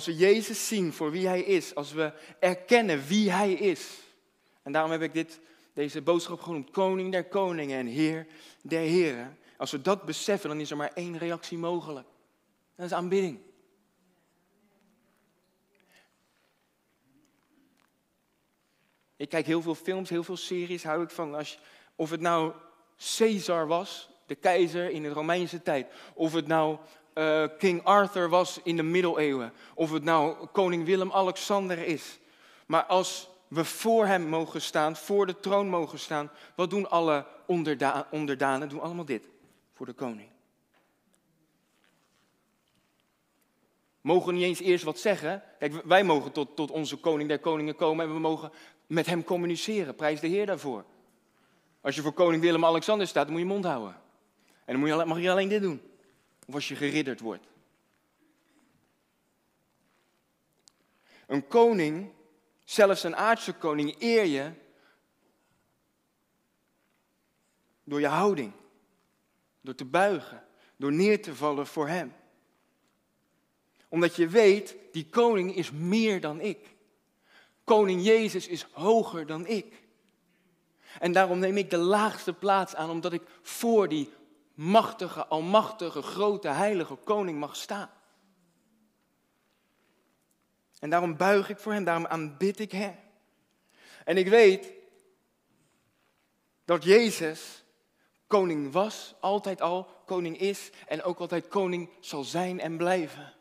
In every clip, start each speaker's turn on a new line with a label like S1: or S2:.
S1: Als we Jezus zien voor wie Hij is, als we erkennen wie Hij is. En daarom heb ik dit, deze boodschap genoemd, Koning der Koningen en Heer der Heren. Als we dat beseffen, dan is er maar één reactie mogelijk. Dat is aanbidding. Ik kijk heel veel films, heel veel series, hou ik van. Als, of het nou Caesar was, de keizer in de Romeinse tijd. Of het nou uh, King Arthur was in de middeleeuwen. Of het nou koning Willem-Alexander is. Maar als we voor hem mogen staan, voor de troon mogen staan, wat doen alle onderda onderdanen? Doen allemaal dit voor de koning. Mogen niet eens eerst wat zeggen. Kijk, wij mogen tot, tot onze koning der koningen komen en we mogen met hem communiceren. Prijs de Heer daarvoor. Als je voor koning Willem-Alexander staat, moet je mond houden. En dan mag je alleen dit doen. Of als je geridderd wordt. Een koning, zelfs een aardse koning, eer je door je houding. Door te buigen. Door neer te vallen voor hem. Omdat je weet, die koning is meer dan ik. Koning Jezus is hoger dan ik. En daarom neem ik de laagste plaats aan, omdat ik voor die machtige, almachtige, grote, heilige koning mag staan. En daarom buig ik voor hem, daarom aanbid ik hem. En ik weet dat Jezus koning was, altijd al koning is en ook altijd koning zal zijn en blijven.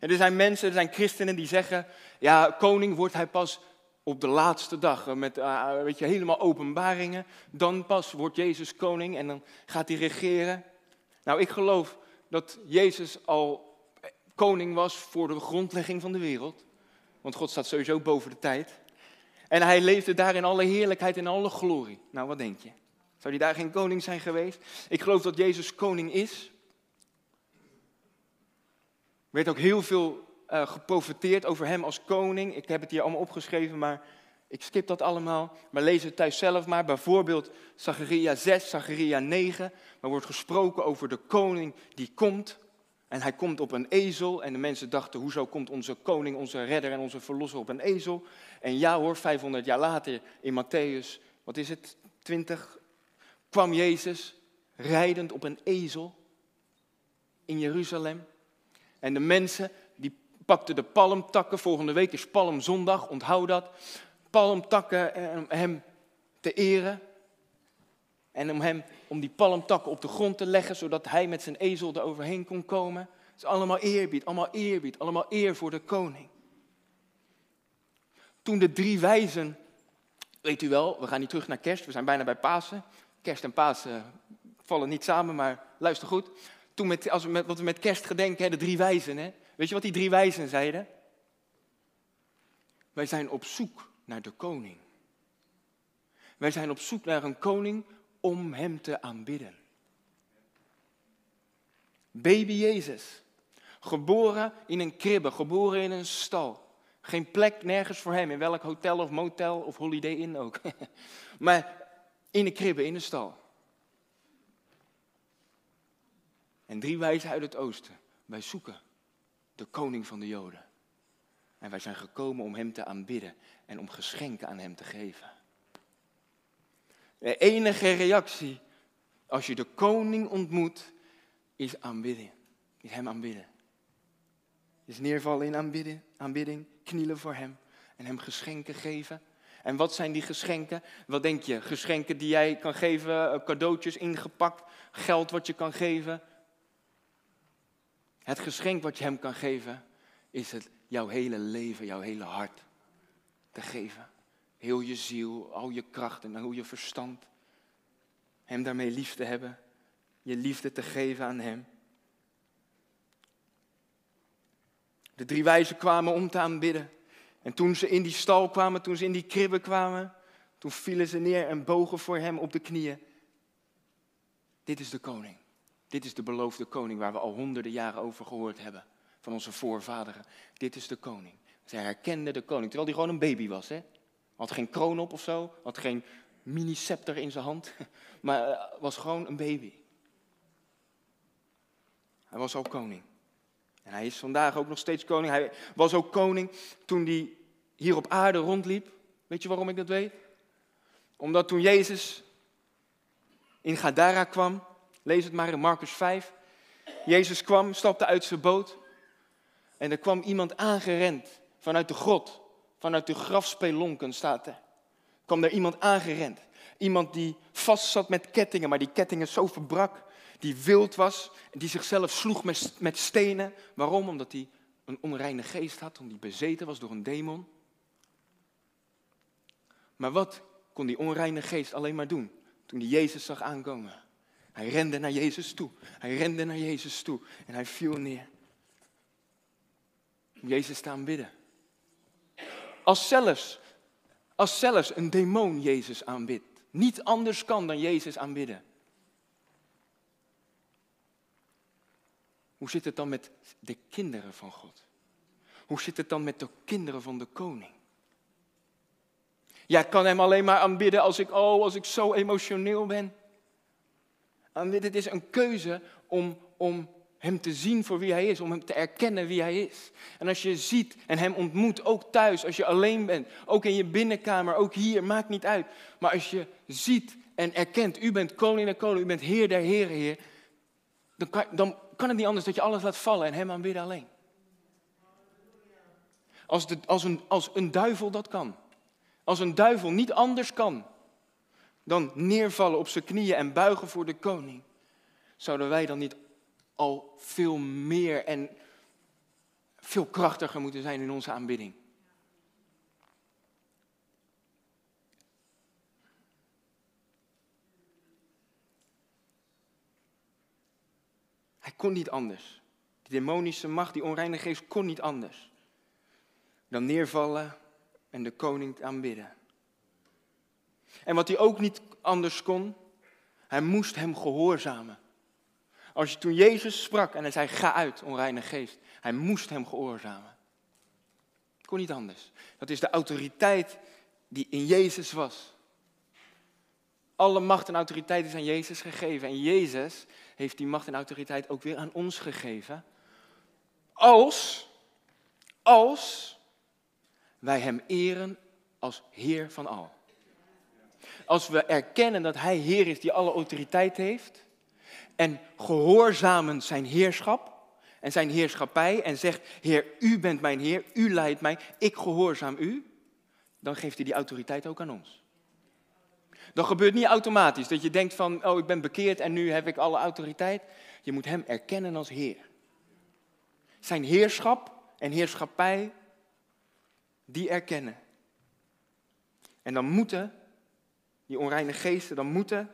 S1: En er zijn mensen, er zijn christenen die zeggen, ja, koning wordt hij pas op de laatste dag, eh, met uh, weet je, helemaal openbaringen. Dan pas wordt Jezus koning en dan gaat hij regeren. Nou, ik geloof dat Jezus al koning was voor de grondlegging van de wereld. Want God staat sowieso boven de tijd. En hij leefde daar in alle heerlijkheid en alle glorie. Nou, wat denk je? Zou hij daar geen koning zijn geweest? Ik geloof dat Jezus koning is. Er werd ook heel veel uh, geprofiteerd over hem als koning. Ik heb het hier allemaal opgeschreven, maar ik skip dat allemaal. Maar lees het thuis zelf maar. Bijvoorbeeld Zacharia 6, Zacharia 9. Waar wordt gesproken over de koning die komt. En hij komt op een ezel. En de mensen dachten, hoezo komt onze koning, onze redder en onze verlosser op een ezel? En ja hoor, 500 jaar later in Matthäus, wat is het, 20, kwam Jezus rijdend op een ezel in Jeruzalem. En de mensen pakten de palmtakken. Volgende week is Palmzondag, onthoud dat. Palmtakken eh, om hem te eren. En om hem, om die palmtakken op de grond te leggen, zodat hij met zijn ezel er overheen kon komen. Het is allemaal eerbied, allemaal eerbied, allemaal eer voor de koning. Toen de drie wijzen, weet u wel, we gaan niet terug naar kerst, we zijn bijna bij Pasen. Kerst en Pasen vallen niet samen, maar luister goed. Toen met, als we met, wat we met kerst gedenken, de drie wijzen, hè, Weet je wat die drie wijzen zeiden? Wij zijn op zoek naar de koning. Wij zijn op zoek naar een koning om hem te aanbidden. Baby Jezus, geboren in een kribbe, geboren in een stal. Geen plek nergens voor hem, in welk hotel of motel of Holiday Inn ook. maar in een kribbe, in een stal. En drie wijzen uit het oosten. Wij zoeken de koning van de Joden. En wij zijn gekomen om hem te aanbidden en om geschenken aan hem te geven. De enige reactie als je de koning ontmoet, is aanbidding. Is hem aanbidden. Is neervallen in aanbidding, aanbidding, knielen voor hem en hem geschenken geven. En wat zijn die geschenken? Wat denk je? Geschenken die jij kan geven, eh, cadeautjes ingepakt, geld wat je kan geven, het geschenk wat je hem kan geven, is het jouw hele leven, jouw hele hart te geven. Heel je ziel, al je kracht en al je verstand. Hem daarmee lief te hebben. Je liefde te geven aan hem. De drie wijzen kwamen om te aanbidden. En toen ze in die stal kwamen, toen ze in die kribben kwamen, toen vielen ze neer en bogen voor hem op de knieën. Dit is de koning. Dit is de beloofde koning waar we al honderden jaren over gehoord hebben. Van onze voorvaderen. Dit is de koning. Zij herkende de koning, terwijl hij gewoon een baby was. Hè? Had geen kroon op of zo, had geen mini-scepter in zijn hand. Maar uh, was gewoon een baby. Hij was al koning. En hij is vandaag ook nog steeds koning. Hij was ook koning toen hij hier op aarde rondliep. Weet je waarom ik dat weet? Omdat toen Jezus in Gadara kwam, lees het maar in Marcus 5. Jezus kwam, stapte uit zijn boot. En er kwam iemand aangerend vanuit de grot, vanuit de grafspelonken staat er. Er iemand aangerend. Iemand die vast zat met kettingen, maar die kettingen zo verbrak. Die wild was, die zichzelf sloeg met, met stenen. Waarom? Omdat hij een onreine geest had, omdat hij bezeten was door een demon. Maar wat kon die onreine geest alleen maar doen toen hij Jezus zag aankomen? Hij rende naar Jezus toe. Hij rende naar Jezus toe en hij viel neer. Om Jezus te aanbidden. Als zelfs, als zelfs een demon Jezus aanbidt. Niet anders kan dan Jezus aanbidden. Hoe zit het dan met de kinderen van God? Hoe zit het dan met de kinderen van de koning? Jij kan hem alleen maar aanbidden als ik, oh, als ik zo emotioneel ben. Het is een keuze om, om hem te zien voor wie hij is, om hem te erkennen wie hij is. En als je ziet en hem ontmoet, ook thuis, als je alleen bent, ook in je binnenkamer, ook hier, maakt niet uit. Maar als je ziet en erkent, u bent koning der koning, u bent heer der heren, heer, dan kan, dan kan het niet anders dat je alles laat vallen en hem aanbidden alleen. Als, als, een, als een duivel dat kan. Als een duivel niet anders kan dan neervallen op zijn knieën en buigen voor de koning, zouden wij dan niet al veel meer en veel krachtiger moeten zijn in onze aanbidding? Hij kon niet anders. Die demonische macht, die onreine geest kon niet anders dan neervallen en de koning aanbidden. En wat hij ook niet anders kon, hij moest hem gehoorzamen. Als je toen Jezus sprak en hij zei, ga uit, onreine geest, hij moest hem gehoorzamen. Kon niet anders. Dat is de autoriteit die in Jezus was. Alle macht en autoriteit is aan Jezus gegeven. En Jezus heeft die macht en autoriteit ook weer aan ons gegeven. Als, als wij Hem eren als Heer van al. Als we erkennen dat Hij Heer is die alle autoriteit heeft en gehoorzamen zijn heerschap en zijn heerschappij en zegt, Heer, U bent mijn Heer, U leidt mij, ik gehoorzaam U, dan geeft Hij die autoriteit ook aan ons. Dat gebeurt niet automatisch, dat je denkt van, oh ik ben bekeerd en nu heb ik alle autoriteit. Je moet Hem erkennen als Heer. Zijn heerschap en heerschappij die erkennen. En dan moeten die onreine geesten, dan moeten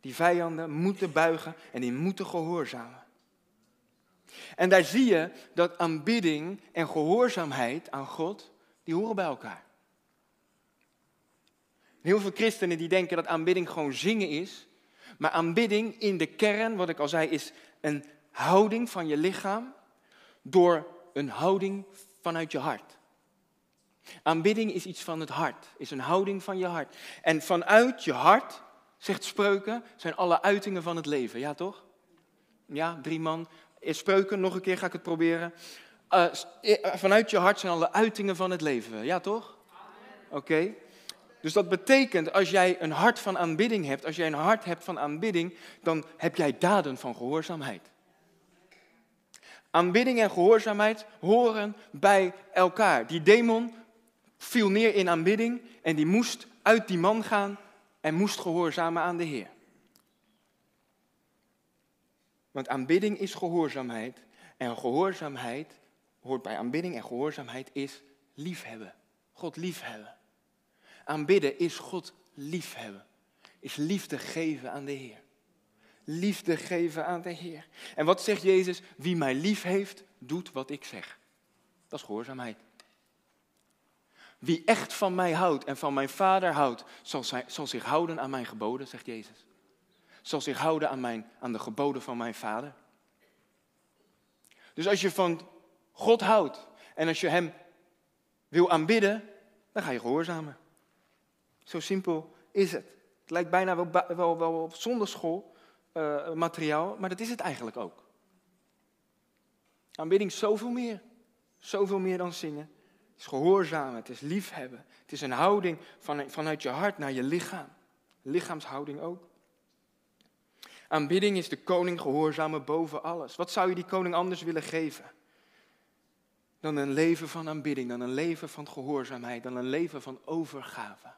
S1: die vijanden moeten buigen en die moeten gehoorzamen. En daar zie je dat aanbidding en gehoorzaamheid aan God, die horen bij elkaar. Heel veel christenen die denken dat aanbidding gewoon zingen is. Maar aanbidding in de kern, wat ik al zei, is een houding van je lichaam door een houding vanuit je hart. Aanbidding is iets van het hart, is een houding van je hart. En vanuit je hart, zegt spreuken, zijn alle uitingen van het leven. Ja, toch? Ja, drie man. Spreuken, nog een keer ga ik het proberen. Uh, vanuit je hart zijn alle uitingen van het leven. Ja, toch? Oké. Dus dat betekent, als jij een hart van aanbidding hebt, als jij een hart hebt van aanbidding, dan heb jij daden van gehoorzaamheid. Aanbidding en gehoorzaamheid horen bij elkaar. Die demon viel neer in aanbidding en die moest uit die man gaan en moest gehoorzamen aan de Heer. Want aanbidding is gehoorzaamheid en gehoorzaamheid hoort bij aanbidding en gehoorzaamheid is liefhebben. God liefhebben. Aanbidden is God liefhebben. Is liefde geven aan de Heer. Liefde geven aan de Heer. En wat zegt Jezus? Wie mij lief heeft, doet wat ik zeg. Dat is gehoorzaamheid. Wie echt van mij houdt en van mijn vader houdt, zal, zich houden aan mijn geboden, zegt Jezus. Zal zich houden aan, mijn, aan de geboden van mijn vader. Dus als je van God houdt en als je Hem wil aanbidden, dan ga je gehoorzamen. Zo simpel is het. Het lijkt bijna wel, wel, wel op zonderschool uh, materiaal, maar dat is het eigenlijk ook. Aanbidding zoveel meer. Zoveel meer dan zingen. Is gehoorzamen, het is liefhebben. Het is een houding van, vanuit je hart naar je lichaam. Lichaamshouding ook. Aanbidding is de koning gehoorzamen boven alles. Wat zou je die koning anders willen geven? Dan een leven van aanbidding, dan een leven van gehoorzaamheid, dan een leven van overgave.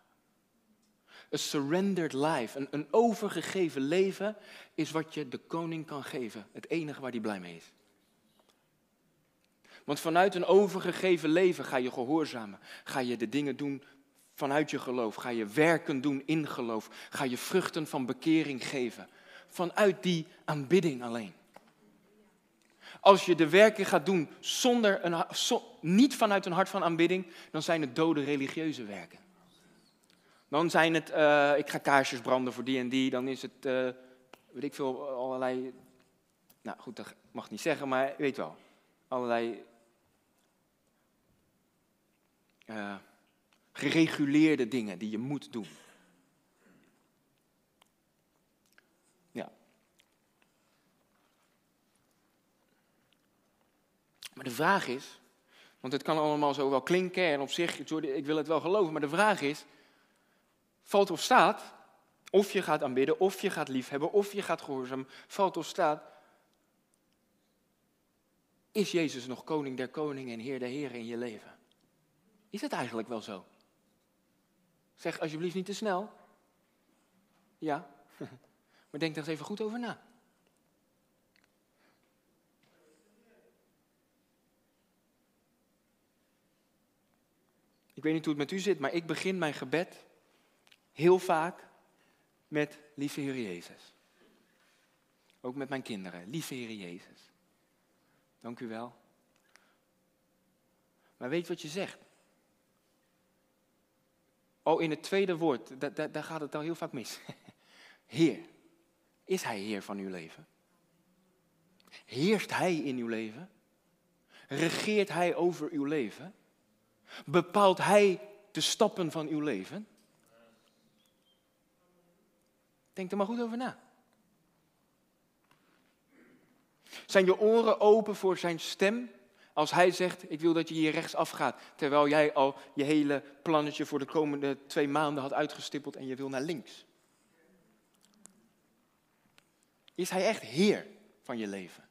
S1: Een surrendered life, een, een overgegeven leven, is wat je de koning kan geven. Het enige waar hij blij mee is. Want vanuit een overgegeven leven ga je gehoorzamen. Ga je de dingen doen vanuit je geloof. Ga je werken doen in geloof. Ga je vruchten van bekering geven. Vanuit die aanbidding alleen. Als je de werken gaat doen zonder een, niet vanuit een hart van aanbidding, dan zijn het dode religieuze werken. Dan zijn het, uh, ik ga kaarsjes branden voor die en die. Dan is het, uh, weet ik veel, allerlei, nou goed, dat mag niet zeggen, maar weet wel. Allerlei uh, gereguleerde dingen die je moet doen. Ja. Maar de vraag is, want het kan allemaal zo wel klinken en op zich, ik wil het wel geloven, maar de vraag is, valt of staat, of je gaat aanbidden, of je gaat liefhebben, of je gaat gehoorzamen, valt of staat, is Jezus nog koning der koningen en heer der heren in je leven? Is het eigenlijk wel zo? Zeg alsjeblieft niet te snel. Ja, maar denk er eens even goed over na. Ik weet niet hoe het met u zit, maar ik begin mijn gebed heel vaak met lieve Heer Jezus. Ook met mijn kinderen, lieve Heer Jezus. Dank u wel. Maar weet wat je zegt? Oh, in het tweede woord, daar, gaat het al heel vaak mis. Heer, is Hij Heer van uw leven? Heerst Hij in uw leven? Regeert Hij over uw leven? Bepaalt Hij de stappen van uw leven? Denk er maar goed over na. Zijn je oren open voor zijn stem? Als hij zegt, ik wil dat je hier rechtsaf gaat, terwijl jij al je hele plannetje voor de komende twee maanden had uitgestippeld en je wil naar links. Is hij echt heer van je leven?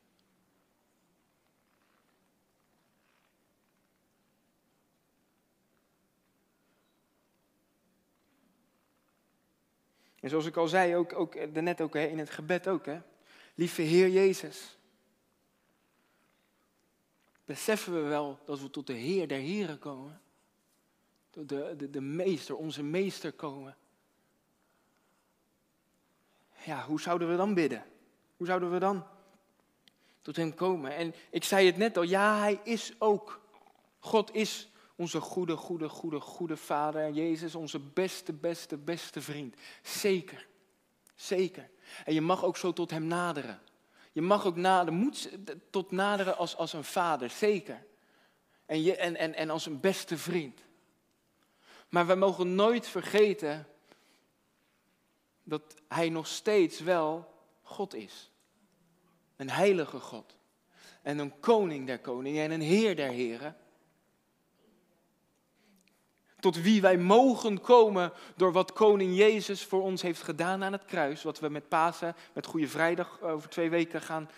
S1: En zoals ik al zei, ook, ook daarnet ook, hè, in het gebed ook. Hè. Lieve Heer Jezus, beseffen we wel dat we tot de Heer der Heren komen. Tot de, de, de Meester, onze Meester komen. Ja, hoe zouden we dan bidden? Hoe zouden we dan tot Hem komen? En ik zei het net al, ja, Hij is ook. God is onze goede, goede, goede, goede Vader. En Jezus, onze beste, beste, beste vriend. Zeker. Zeker. En je mag ook zo tot Hem naderen. Je mag ook naderen, moet tot naderen als, als een vader, zeker. En, je, en, en, en als een beste vriend. Maar we mogen nooit vergeten dat Hij nog steeds wel God is. Een heilige God. En een koning der koningen en een heer der heren tot wie wij mogen komen door wat koning Jezus voor ons heeft gedaan aan het kruis. Wat we met Pasen, met Goede Vrijdag over twee weken gaan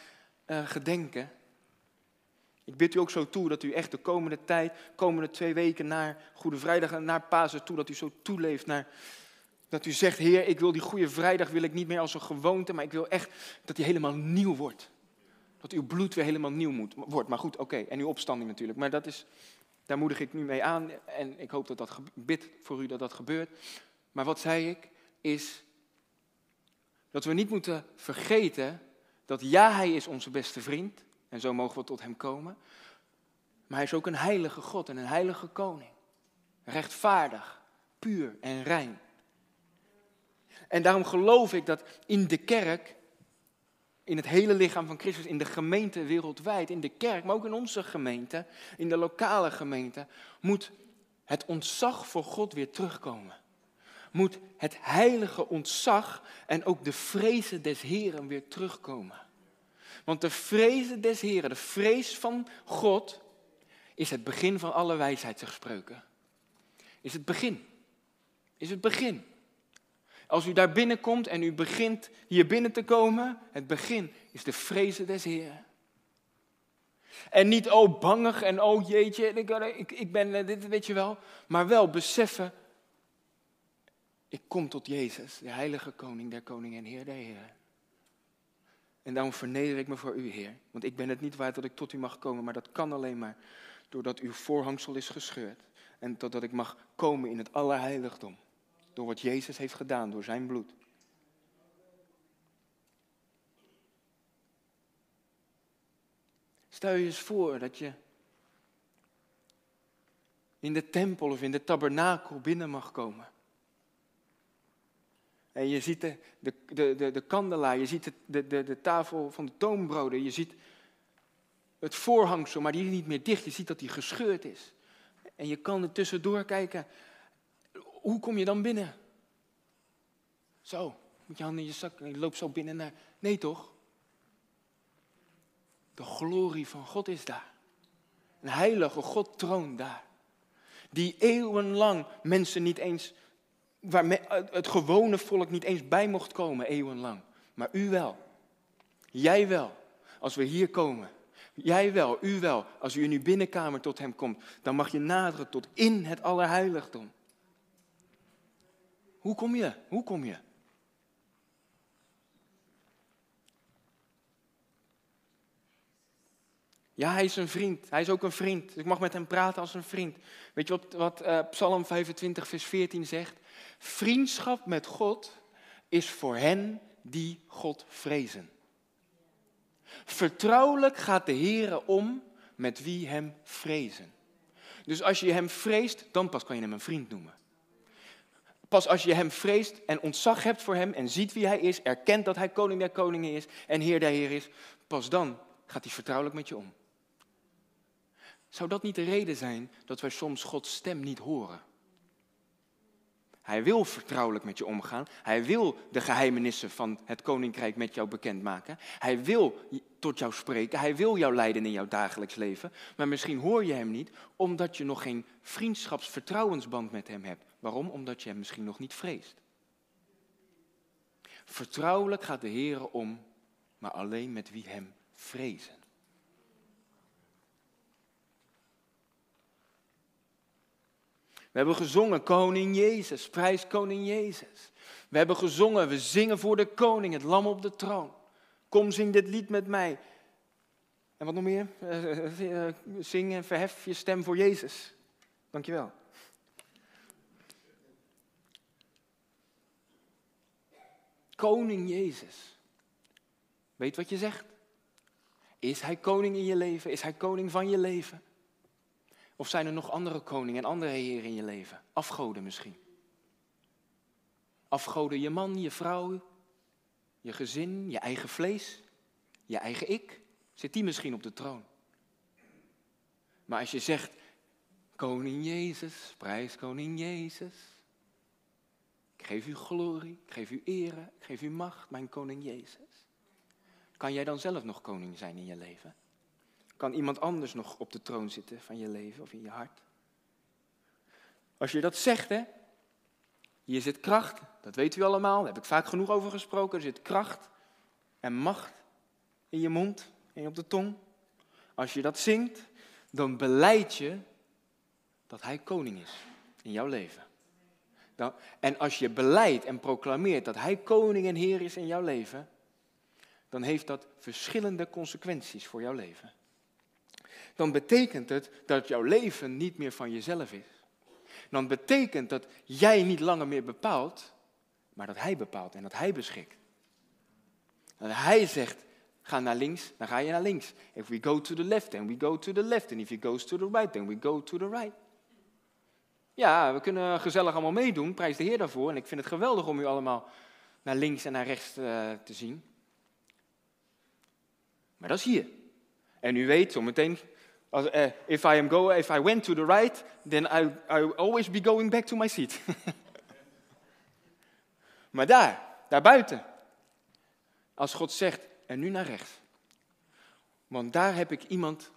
S1: uh, gedenken. Ik bid u ook zo toe dat u echt de komende tijd, komende twee weken naar Goede Vrijdag en naar Pasen toe, dat u zo toeleeft naar, dat u zegt, Heer, ik wil die Goede Vrijdag wil ik niet meer als een gewoonte, maar ik wil echt dat die helemaal nieuw wordt. Dat uw bloed weer helemaal nieuw moet, wordt. Maar goed, oké, en uw opstanding natuurlijk. Maar dat is, daar moedig ik nu mee aan en ik hoop dat dat bid voor u dat dat gebeurt. Maar wat zei ik is dat we niet moeten vergeten dat ja, hij is onze beste vriend en zo mogen we tot hem komen. Maar hij is ook een heilige God en een heilige koning. Rechtvaardig, puur en rein. En daarom geloof ik dat in de kerk in het hele lichaam van Christus, in de gemeente wereldwijd, in de kerk, maar ook in onze gemeente, in de lokale gemeente, moet het ontzag voor God weer terugkomen. Moet het heilige ontzag en ook de vrezen des Heren weer terugkomen. Want de vrezen des Heren, de vrees van God, is het begin van alle wijsheid, spreuken. Is het begin. Is het begin. Als u daar binnenkomt en u begint hier binnen te komen, het begin is de vrezen des Heren. En niet, oh, bangig en oh, jeetje, ik, ik, ben eh, dit, weet je wel. Maar wel beseffen, ik kom tot Jezus, de heilige koning der koningen en heer der heren. En daarom verneder ik me voor u, Heer. Want ik ben het niet waard dat ik tot u mag komen, maar dat kan alleen maar doordat uw voorhangsel is gescheurd. En totdat ik mag komen in het allerheiligdom. Door wat Jezus heeft gedaan, door zijn bloed. Stel je eens voor dat je in de tempel of in de tabernakel binnen mag komen. En je ziet de, de, de, de, kandelaar, je ziet de, de, de tafel van de toonbroden, je ziet het voorhangsel, maar die is niet meer dicht. Je ziet dat die gescheurd is. En je kan er tussendoor kijken. Hoe kom je dan binnen? Zo, met je handen in je zak en je loopt zo binnen naar... Nee toch? De glorie van God is daar. Een heilige God troont daar. Die eeuwenlang mensen niet eens waar het gewone volk niet eens bij mocht komen, eeuwenlang. Maar u wel. Jij wel. Als we hier komen. Jij wel, u wel. Als u in uw binnenkamer tot hem komt, dan mag je naderen tot in het allerheiligdom. Hoe kom je? Hoe kom je? Ja, hij is een vriend. Hij is ook een vriend. Ik mag met hem praten als een vriend. Weet je wat, wat uh, Psalm 25, vers 14 zegt? Vriendschap met God is voor hen die God vrezen. Vertrouwelijk gaat de Heer om met wie hem vrezen. Dus als je hem vreest, dan pas kan je hem een vriend noemen. Pas als je hem vreest en ontzag hebt voor hem en ziet wie hij is, erkent dat hij koning der koningen is en heer der heer is, pas dan gaat hij vertrouwelijk met je om. Zou dat niet de reden zijn dat wij soms Gods stem niet horen? Hij wil vertrouwelijk met je omgaan. Hij wil de geheimenissen van het koninkrijk met jou bekendmaken. Hij wil tot jou spreken. Hij wil jou leiden in jouw dagelijks leven. Maar misschien hoor je hem niet omdat je nog geen vriendschapsvertrouwensband met hem hebt. Waarom? Omdat je hem misschien nog niet vreest. Vertrouwelijk gaat de Heer om, maar alleen met wie hem vrezen. We hebben gezongen, Koning Jezus, prijs Koning Jezus. We hebben gezongen, we zingen voor de koning, het lam op de troon. Kom, zing dit lied met mij. En wat nog meer? Uh, zing en verhef je stem voor Jezus. Dankjewel. Koning Jezus. Weet wat je zegt? Is hij koning in je leven? Is hij koning van je leven? Of zijn er nog andere koningen en andere heren in je leven? Afgoden misschien. Afgoden je man, je vrouw, je gezin, je eigen vlees, je eigen ik. Zit die misschien op de troon? Maar als je zegt, Koning Jezus, prijs Koning Jezus. Ik geef u glorie, ik geef u ere, ik geef u macht, mijn Koning Jezus. Kan jij dan zelf nog koning zijn in je leven? Kan iemand anders nog op de troon zitten van je leven of in je hart? Als je dat zegt, hè, hier zit kracht, dat weet u allemaal, daar heb ik vaak genoeg over gesproken. Er zit kracht en macht in je mond en op de tong. Als je dat zingt, dan beleid je dat Hij koning is in jouw leven. Dan, en als je beleidt en proclameert dat Hij koning en Heer is in jouw leven, dan heeft dat verschillende consequenties voor jouw leven dan betekent het dat jouw leven niet meer van jezelf is. Dan betekent dat jij niet langer meer bepaalt, maar dat Hij bepaalt en dat Hij beschikt. En Hij zegt, ga naar links, dan ga je naar links. If we go to the left, then we go to the left. And if he goes to the right, then we go to the right. Ja, we kunnen gezellig allemaal meedoen, prijs de Heer daarvoor. En ik vind het geweldig om u allemaal naar links en naar rechts uh, te zien. Maar dat is hier. En u weet, zometeen uh, if I am go, if I went to the right, then I, I always be going back to my seat. maar daar, daar buiten, als God zegt, en nu naar rechts, Want daar heb ik iemand,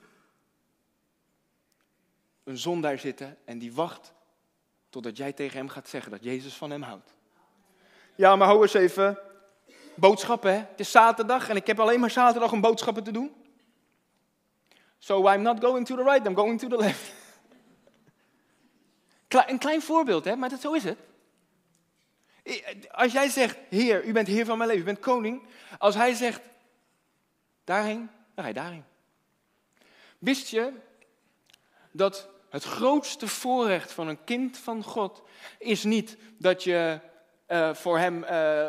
S1: een zondaar zitten, en die wacht totdat jij tegen hem gaat zeggen dat Jezus van hem houdt. Ja, maar hou eens even. Boodschappen, hè? Het is zaterdag en ik heb alleen maar zaterdag om boodschappen te doen. So I'm not going to the right, I'm going to the left. Een klein voorbeeld, hè? maar dat, zo is het. Als jij zegt, Heer, u bent Heer van mijn leven, u bent koning. Als hij zegt, daarheen, dan ga je daarheen. Wist je dat het grootste voorrecht van een kind van God is niet dat je uh, voor hem uh,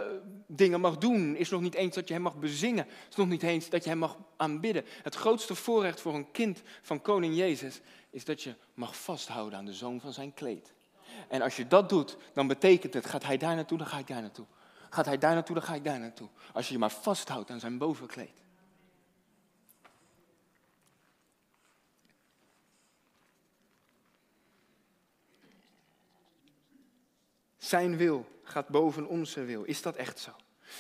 S1: dingen mag doen. Is nog niet eens dat je hem mag bezingen. Is nog niet eens dat je hem mag aanbidden. Het grootste voorrecht voor een kind van koning Jezus is dat je mag vasthouden aan de zoon van zijn kleed. En als je dat doet, dan betekent het, gaat hij daar naartoe, dan ga ik daar naartoe. Gaat hij daar naartoe, dan ga ik daar naartoe. Als je je maar vasthoudt aan zijn bovenkleed. Zijn wil gaat boven onze wil. Is dat echt zo?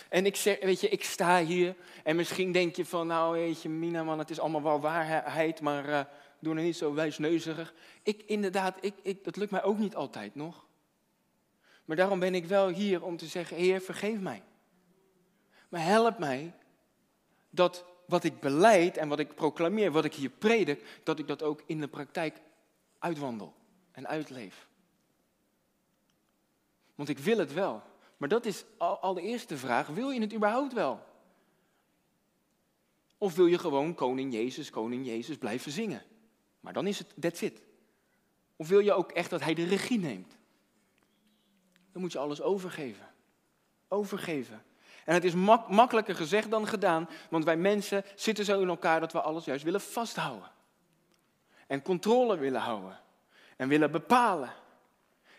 S1: En ik zeg, weet je, ik sta hier en misschien denk je van, nou weet je, Mina man, het is allemaal wel waarheid, maar uh, doe nou niet zo wijsneuzerig. Ik, inderdaad, ik, ik, dat lukt mij ook niet altijd nog. Maar daarom ben ik wel hier om te zeggen, Heer, vergeef mij. Maar help mij dat wat ik beleid en wat ik proclameer, wat ik hier predik, dat ik dat ook in de praktijk uitwandel en uitleef. Want ik wil het wel. Maar dat is al, al de vraag. Wil je het überhaupt wel? Of wil je gewoon koning Jezus, koning Jezus blijven zingen? Maar dan is het, that's it. Of wil je ook echt dat hij de regie neemt? Dan moet je alles overgeven. Overgeven. En het is mak makkelijker gezegd dan gedaan, want wij mensen zitten zo in elkaar dat we alles juist willen vasthouden. En controle willen houden. En willen bepalen.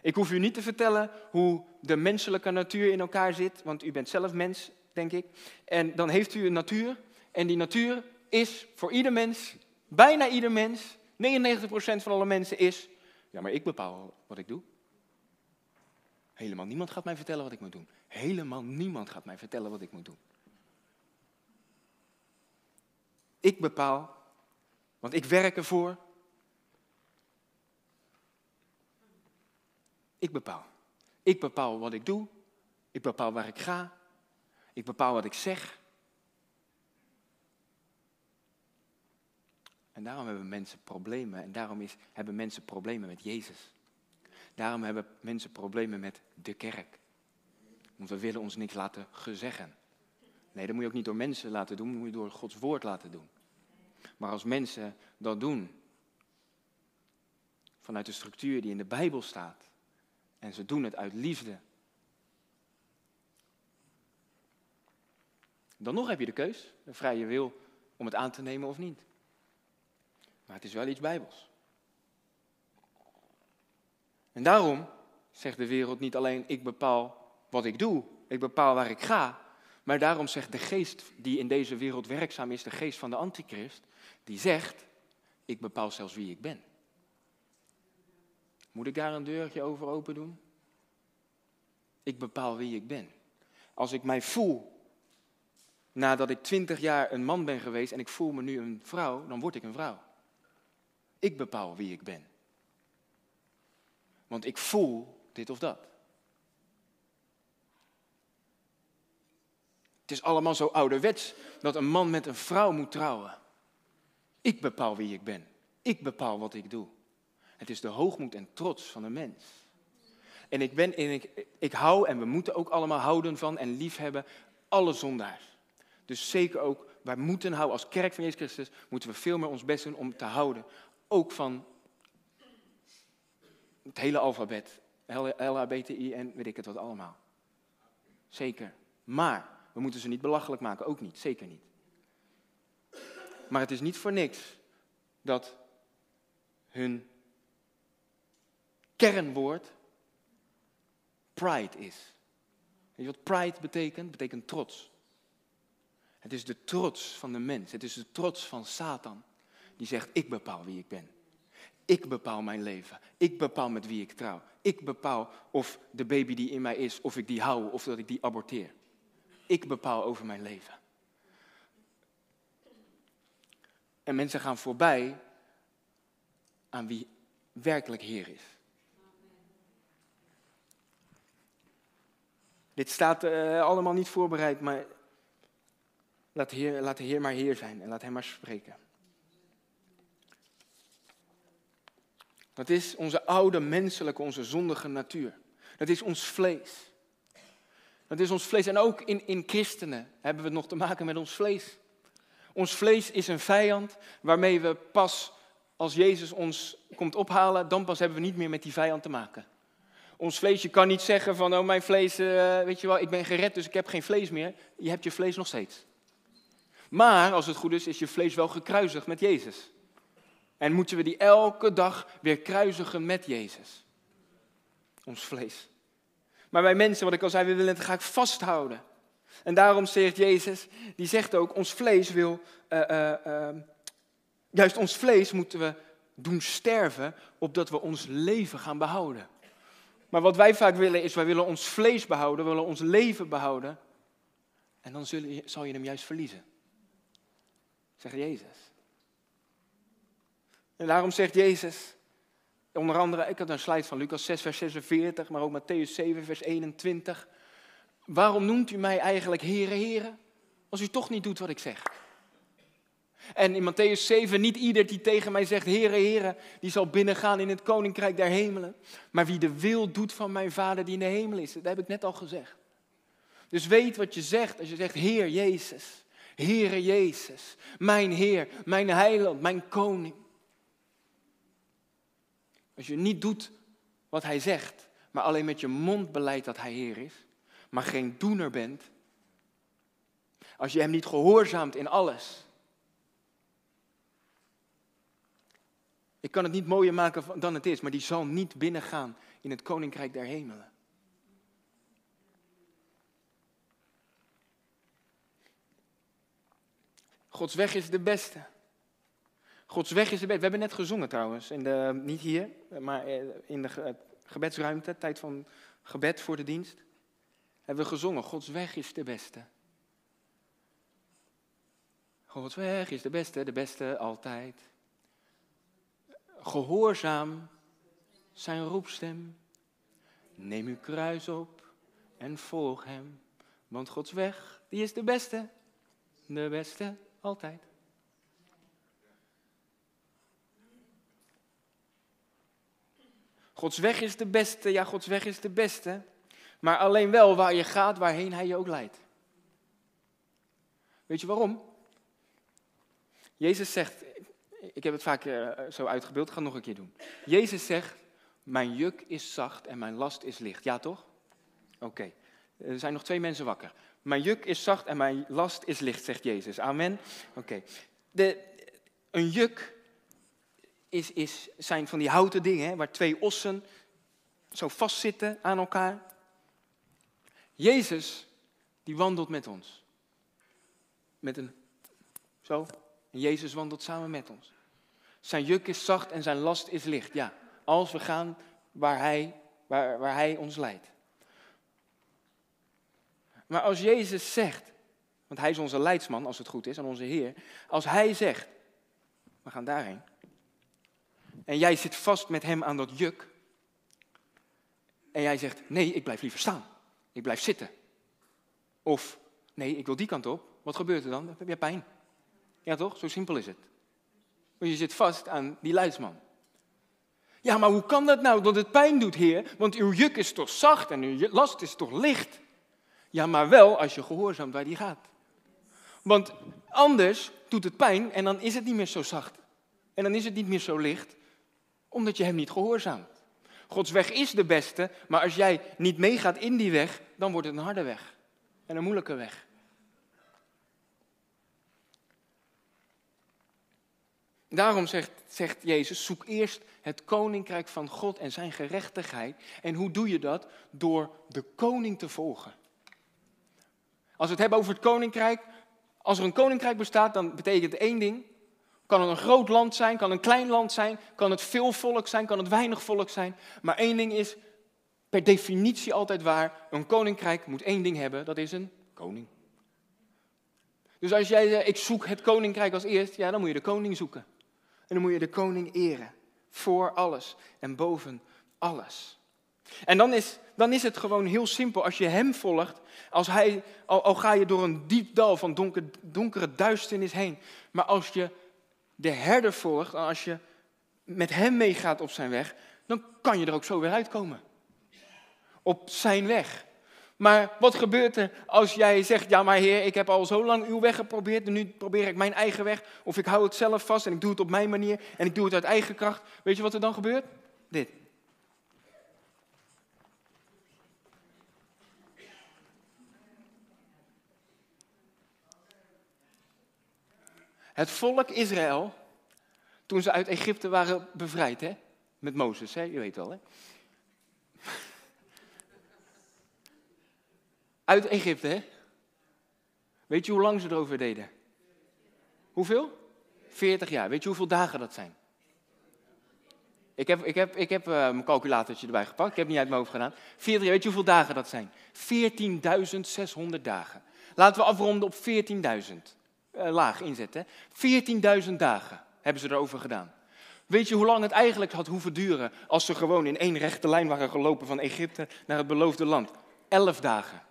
S1: Ik hoef u niet te vertellen hoe de menselijke natuur in elkaar zit, want u bent zelf mens, denk ik. En dan heeft u een natuur, en die natuur is voor ieder mens, bijna ieder mens, 99% van alle mensen is, ja maar ik bepaal wat ik doe. Helemaal niemand gaat mij vertellen wat ik moet doen. Helemaal niemand gaat mij vertellen wat ik moet doen. Ik bepaal, want ik werk ervoor, Ik bepaal. Ik bepaal wat ik doe. Ik bepaal waar ik ga. Ik bepaal wat ik zeg. En daarom hebben mensen problemen. En daarom is, hebben mensen problemen met Jezus. Daarom hebben mensen problemen met de kerk. Want we willen ons niks laten gezeggen. Nee, dat moet je ook niet door mensen laten doen, dat moet je door Gods woord laten doen. Maar als mensen dat doen, vanuit de structuur die in de Bijbel staat, en ze doen het uit liefde. Dan nog heb je de keus, de vrije wil, om het aan te nemen of niet. Maar het is wel iets bijbels. En daarom zegt de wereld niet alleen ik bepaal wat ik doe, ik bepaal waar ik ga, maar daarom zegt de geest die in deze wereld werkzaam is, de geest van de antichrist, die zegt ik bepaal zelfs wie ik ben. Moet ik daar een deurtje over open doen? Ik bepaal wie ik ben. Als ik mij voel nadat ik twintig jaar een man ben geweest en ik voel me nu een vrouw, dan word ik een vrouw. Ik bepaal wie ik ben. Want ik voel dit of dat. Het is allemaal zo ouderwets dat een man met een vrouw moet trouwen. Ik bepaal wie ik ben. Ik bepaal wat ik doe. Het is de hoogmoed en trots van een mens. En ik, ben, en ik, ik hou, en we moeten ook allemaal houden van en liefhebben, alle zondaars. Dus zeker ook, wij moeten houden, als kerk van Jezus Christus, moeten we veel meer ons best doen om te houden. Ook van het hele alfabet. L, A, B, T, I en weet ik het wat allemaal. Zeker. Maar we moeten ze niet belachelijk maken, ook niet, zeker niet. Maar het is niet voor niks dat hun kernwoord pride is. Weet je wat pride betekent? Betekent trots. Het is de trots van de mens. Het is de trots van Satan. Die zegt, ik bepaal wie ik ben. Ik bepaal mijn leven. Ik bepaal met wie ik trouw. Ik bepaal of de baby die in mij is, of ik die hou of dat ik die aborteer. Ik bepaal over mijn leven. En mensen gaan voorbij aan wie werkelijk Heer is. Dit staat uh, allemaal niet voorbereid, maar laat de, Heer, laat maar Heer zijn en laat Hem maar spreken. Dat is onze oude menselijke, onze zondige natuur. Dat is ons vlees. Dat is ons vlees. En ook in, in christenen hebben we nog te maken met ons vlees. Ons vlees is een vijand waarmee we pas als Jezus ons komt ophalen, dan pas hebben we niet meer met die vijand te maken. Ons vlees, je kan niet zeggen van, oh mijn vlees, uh, weet je wel, ik ben gered, dus ik heb geen vlees meer. Je hebt je vlees nog steeds. Maar, als het goed is, is je vlees wel gekruisigd met Jezus. En moeten we die elke dag weer kruisigen met Jezus. Ons vlees. Maar wij mensen, wat ik al zei, we willen het graag vasthouden. En daarom zegt Jezus, die zegt ook, ons vlees wil, uh, uh, juist ons vlees moeten we doen sterven, opdat we ons leven gaan behouden. Maar wat wij vaak willen is, wij willen ons vlees behouden, we willen ons leven behouden. En dan zal je hem juist verliezen. Zegt Jezus. En daarom zegt Jezus, onder andere, ik had een slide van Lucas 6, vers 46, maar ook Matthäus 7, vers 21. Waarom noemt u mij eigenlijk heren, heren, als u toch niet doet wat ik zeg? En in Matthäus 7, niet ieder die tegen mij zegt, Heere, Heere, die zal binnengaan in het koninkrijk der hemelen. Maar wie de wil doet van mijn Vader die in de hemel is. Dat heb ik net al gezegd. Dus weet wat je zegt als je zegt, Heer Jezus, Heere Jezus, mijn Heer, mijn heiland, mijn koning. Als je niet doet wat hij zegt, maar alleen met je mond beleidt dat hij Heer is, maar geen doener bent. Als je hem niet gehoorzaamt in alles, Ik kan het niet mooier maken dan het is, maar die zal niet binnengaan in het koninkrijk der hemelen. Gods weg is de beste. Gods weg is de beste. We hebben net gezongen trouwens, in de, niet hier, maar eh, in de gebedsruimte, tijd van gebed voor de dienst. Hebben we gezongen, Gods weg is de beste. Gods weg is de beste, de beste altijd gehoorzaam zijn roepstem. Neem uw kruis op en volg hem. Want Gods weg, die is de beste. De beste altijd. Gods weg is de beste, ja, Gods weg is de beste. Maar alleen wel waar je gaat, waarheen Hij je ook leidt. Weet je waarom? Jezus zegt ik heb het vaak uh, zo uitgebeeld, ik ga het nog een keer doen. Jezus zegt, mijn juk is zacht en mijn last is licht. Ja toch? Oké, er zijn nog twee mensen wakker. Mijn juk is zacht en mijn last is licht, zegt Jezus. Amen. Oké. Een juk is, is, zijn van die houten dingen hè, waar twee ossen zo vastzitten aan elkaar. Jezus, die wandelt met ons. Met een, zo, Jezus wandelt samen met ons. Zijn juk is zacht en zijn last is licht. Ja, als we gaan waar hij, waar, waar hij ons leidt. Maar als Jezus zegt, want hij is onze leidsman als het goed is en onze Heer. Als hij zegt, we gaan daarheen. En jij zit vast met hem aan dat juk. En jij zegt, nee, ik blijf liever staan. Ik blijf zitten. Of, nee, ik wil die kant op. Wat gebeurt er dan? Dan heb je pijn. Ja toch? Zo simpel is het. Want je zit vast aan die leidsman. Ja, maar hoe kan dat nou dat het pijn doet, Heer? Want uw juk is toch zacht en uw last is toch licht? Ja, maar wel als je gehoorzaamt waar die gaat. Want anders doet het pijn en dan is het niet meer zo zacht. En dan is het niet meer zo licht, omdat je hem niet gehoorzaamt. Gods weg is de beste, maar als jij niet meegaat in die weg, dan wordt het een harde weg. En een moeilijke weg. Daarom zegt, zegt Jezus, zoek eerst het koninkrijk van God en zijn gerechtigheid. En hoe doe je dat? Door de koning te volgen. Als we het hebben over het koninkrijk, als er een koninkrijk bestaat, dan betekent het één ding. Kan het een groot land zijn, kan een klein land zijn, kan het veel volk zijn, kan het weinig volk zijn. Maar één ding is per definitie altijd waar. Een koninkrijk moet één ding hebben, dat is een koning. Dus als jij zegt, ik zoek het koninkrijk als eerst, ja, dan moet je de koning zoeken. En dan moet je de koning eren. Voor alles en boven alles. En dan is, dan is het gewoon heel simpel. Als je hem volgt, als hij, al, ga je door een diep dal van donker, donkere duisternis heen. Maar als je de herder volgt, als je met hem meegaat op zijn weg, dan kan je er ook zo weer uitkomen. Op zijn weg. Maar wat gebeurt er als jij zegt, ja maar heer, ik heb al zo lang uw weg geprobeerd en nu probeer ik mijn eigen weg. Of ik hou het zelf vast en ik doe het op mijn manier en ik doe het uit eigen kracht. Weet je wat er dan gebeurt? Dit. Het volk Israël, toen ze uit Egypte waren bevrijd, hè? met Mozes, hè? je weet wel. Hè? Uit Egypte, hè? Weet je hoe lang ze erover deden? Hoeveel? 40 jaar. Weet je hoeveel dagen dat zijn? Ik heb, ik heb, ik heb uh, mijn calculatortje erbij gepakt. Ik heb niet uit mijn hoofd gedaan. 40 jaar. Weet je hoeveel dagen dat zijn? 14.600 dagen. Laten we afronden op 14.000. Uh, laag inzetten. 14.000 dagen hebben ze erover gedaan. Weet je hoe lang het eigenlijk had hoeven duren als ze gewoon in één rechte lijn waren gelopen van Egypte naar het beloofde land? 11 dagen.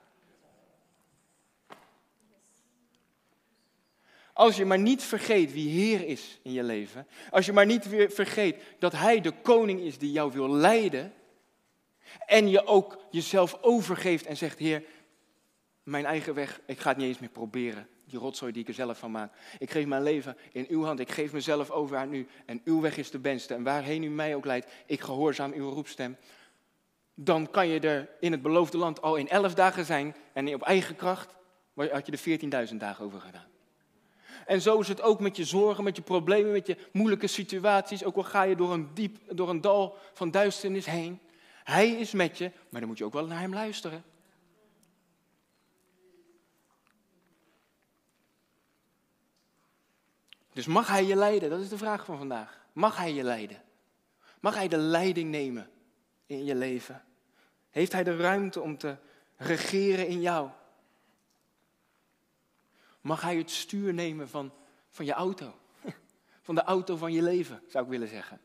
S1: Als je maar niet vergeet wie Heer is in je leven. Als je maar niet weer vergeet dat Hij de koning is die jou wil leiden. En je ook jezelf overgeeft en zegt, Heer, mijn eigen weg, ik ga het niet eens meer proberen. Die rotzooi die ik er zelf van maak. Ik geef mijn leven in uw hand. Ik geef mezelf over aan u. En uw weg is de beste. En waarheen u mij ook leidt, ik gehoorzaam uw roepstem. Dan kan je er in het beloofde land al in elf dagen zijn. En op eigen kracht had je er 14.000 dagen over gedaan. En zo is het ook met je zorgen, met je problemen, met je moeilijke situaties. Ook al ga je door een diep, door een dal van duisternis heen. Hij is met je, maar dan moet je ook wel naar hem luisteren. Dus mag hij je leiden? Dat is de vraag van vandaag. Mag hij je leiden? Mag hij de leiding nemen in je leven? Heeft hij de ruimte om te regeren in jou? Mag hij het stuur nemen van, van je auto? Van de auto van je leven, zou ik willen zeggen.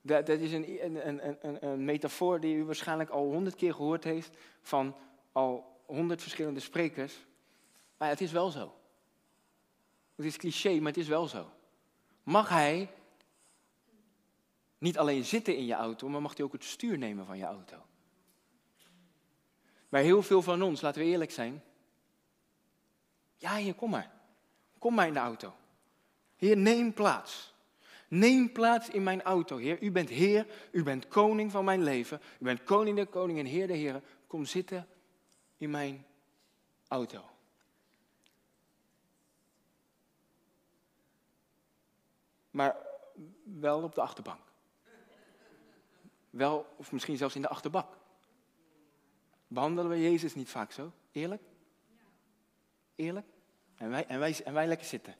S1: Dat, dat is een, een, een, een metafoor die u waarschijnlijk al honderd keer gehoord heeft van al honderd verschillende sprekers. Maar het is wel zo. Het is cliché, maar het is wel zo. Mag hij niet alleen zitten in je auto, maar mag hij ook het stuur nemen van je auto? Maar heel veel van ons, laten we eerlijk zijn, ja, hier, kom maar. Kom maar in de auto. Heer, neem plaats. Neem plaats in mijn auto, Heer. U bent Heer, u bent koning van mijn leven. U bent koning de koning en Heer de Heer. Kom zitten in mijn auto. Maar wel op de achterbank. Wel, of misschien zelfs in de achterbak. Behandelen we Jezus niet vaak zo? Eerlijk? Eerlijk? En wij, en wij, en wij lekker zitten.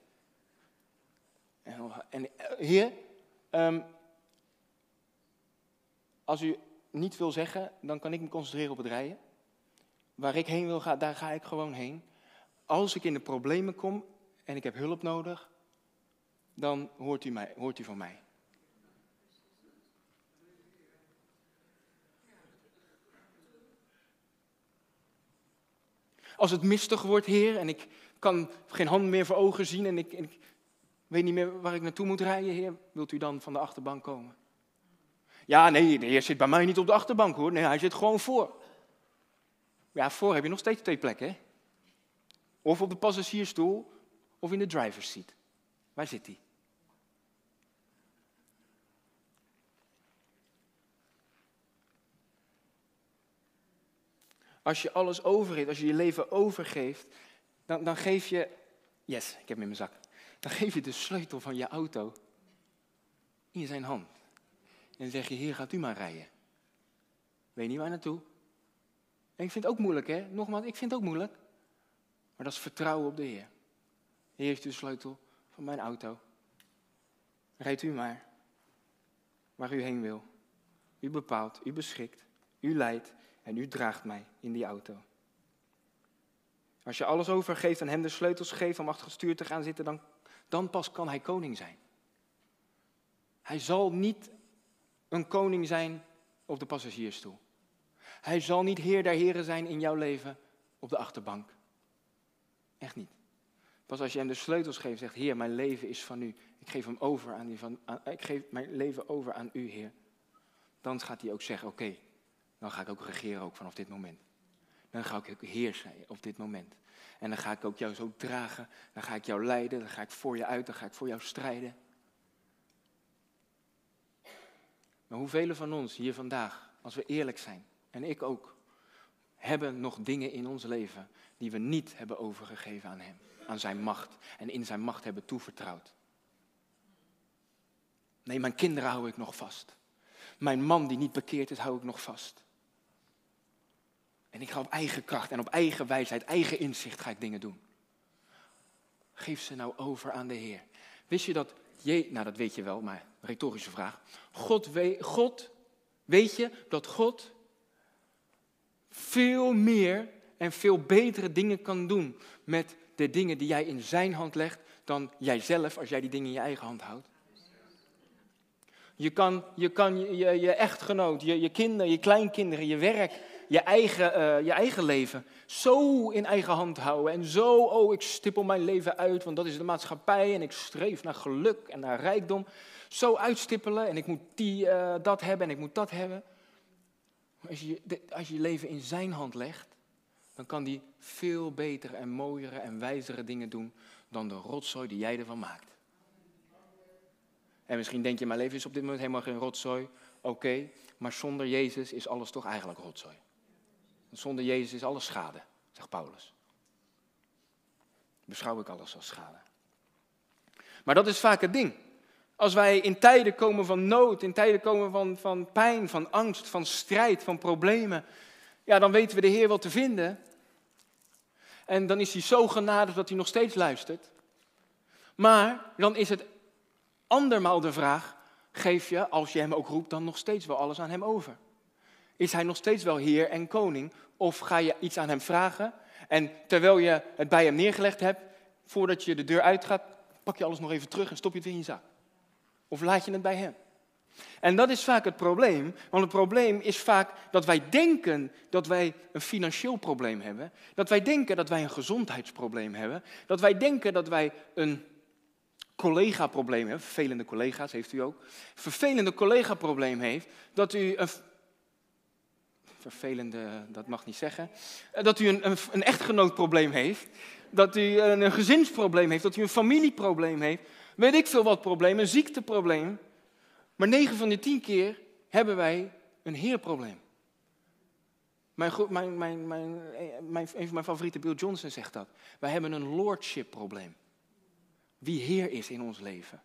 S1: En, en eh, heer, ehm, als u niet wil zeggen, dan kan ik me concentreren op het rijden. Waar ik heen wil gaan, daar ga ik gewoon heen. Als ik in de problemen kom en ik heb hulp nodig, dan hoort u, mij, hoort u van mij. Als het mistig wordt, Heer, en ik kan geen hand meer voor ogen zien en ik, ik weet niet meer waar ik naartoe moet rijden, Heer, wilt u dan van de achterbank komen? Ja, nee, de Heer zit bij mij niet op de achterbank hoor. Nee, hij zit gewoon voor. Ja, voor heb je nog steeds twee plekken. Hè? Of op de passagiersstoel of in de driver's seat. Waar zit hij? Als je alles overgeeft, als je je leven overgeeft, dan, dan geef je, yes, ik heb hem in mijn zak. Dan geef je de sleutel van je auto in zijn hand. En zeg je, hier gaat u maar rijden. Weet niet waar naartoe. En ik vind het ook moeilijk, hè? Nogmaals, ik vind het ook moeilijk. Maar dat is vertrouwen op de Heer. Heer heeft u de sleutel van mijn auto. Rijdt u maar waar u heen wil. U bepaalt, u beschikt, u leidt en u draagt mij in die auto. Als je alles overgeeft en hem de sleutels geeft om achter het stuur te gaan zitten, dan, dan pas kan hij koning zijn. Hij zal niet een koning zijn op de passagiersstoel. Hij zal niet heer der heren zijn in jouw leven op de achterbank. Echt niet. Pas als je hem de sleutels geeft, zegt Heer, mijn leven is van u. Ik geef hem over aan u. Van, ik geef mijn leven over aan u, Heer. Dan gaat hij ook zeggen, oké, dan ga ik ook regeren ook vanaf dit moment. Dan ga ik ook heersen op dit moment. En dan ga ik ook jou zo dragen. Dan ga ik jou leiden. Dan ga ik voor je uit. Dan ga ik voor jou strijden. Maar hoeveel van ons hier vandaag, als we eerlijk zijn, en ik ook, hebben nog dingen in ons leven die we niet hebben overgegeven aan Hem, aan Zijn macht en in Zijn macht hebben toevertrouwd. Nee, mijn kinderen hou ik nog vast. Mijn man die niet bekeerd is, hou ik nog vast. En ik ga op eigen kracht en op eigen wijsheid, eigen inzicht ga ik dingen doen. Geef ze nou over aan de Heer. Wist je dat, je, nou dat weet je wel, maar retorische vraag. God, God, weet je dat God veel meer en veel betere dingen kan doen met de dingen die jij in zijn hand legt dan jijzelf als jij die dingen in je eigen hand houdt? Je kan je, kan je, je, echtgenoot, je, je kinderen, je kleinkinderen, je werk, je eigen, uh, je eigen leven zo in eigen hand houden. En zo, oh, ik stippel mijn leven uit, want dat is de maatschappij en ik streef naar geluk en naar rijkdom. Zo uitstippelen en ik moet die, uh, dat hebben en ik moet dat hebben. Als je, als je je leven in zijn hand legt, dan kan die veel betere en mooiere en wijzere dingen doen dan de rotzooi die jij ervan maakt. En misschien denk je, mijn leven is op dit moment helemaal geen rotzooi. Oké, maar zonder Jezus is alles toch eigenlijk rotzooi. Zonder Jezus is alles schade, zegt Paulus. Beschouw ik alles als schade. Maar dat is vaak het ding. Als wij in tijden komen van nood, in tijden komen van, van pijn, van angst, van strijd, van problemen, ja, dan weten we de Heer wel te vinden. En dan is hij zo genadig dat hij nog steeds luistert. Maar dan is het andermaal de vraag, geef je, als je hem ook roept, dan nog steeds wel alles aan hem over? Is hij nog steeds wel heer en koning? Of ga je iets aan hem vragen en terwijl je het bij hem neergelegd hebt, voordat je de deur uitgaat, pak je alles nog even terug en stop je het in je zak? Of laat je het bij hem? En dat is vaak het probleem, want het probleem is vaak dat wij denken dat wij een financieel probleem hebben, dat wij denken dat wij een gezondheidsprobleem hebben, dat wij denken dat wij een collega-probleem hebben, vervelende collega's heeft u ook, vervelende collega-probleem heeft, dat u een vervelende, dat mag niet zeggen, dat u een, een, echtgenootprobleem heeft, dat u een, een gezinsprobleem heeft, dat u een familieprobleem heeft, weet ik veel wat probleem, een ziekteprobleem. Maar 9 van de 10 keer hebben wij een heerprobleem. Mijn, mijn, mijn, mijn, mijn, een van mijn favoriete Bill Johnson zegt dat. Wij hebben een lordship probleem. Wie heer is in ons leven.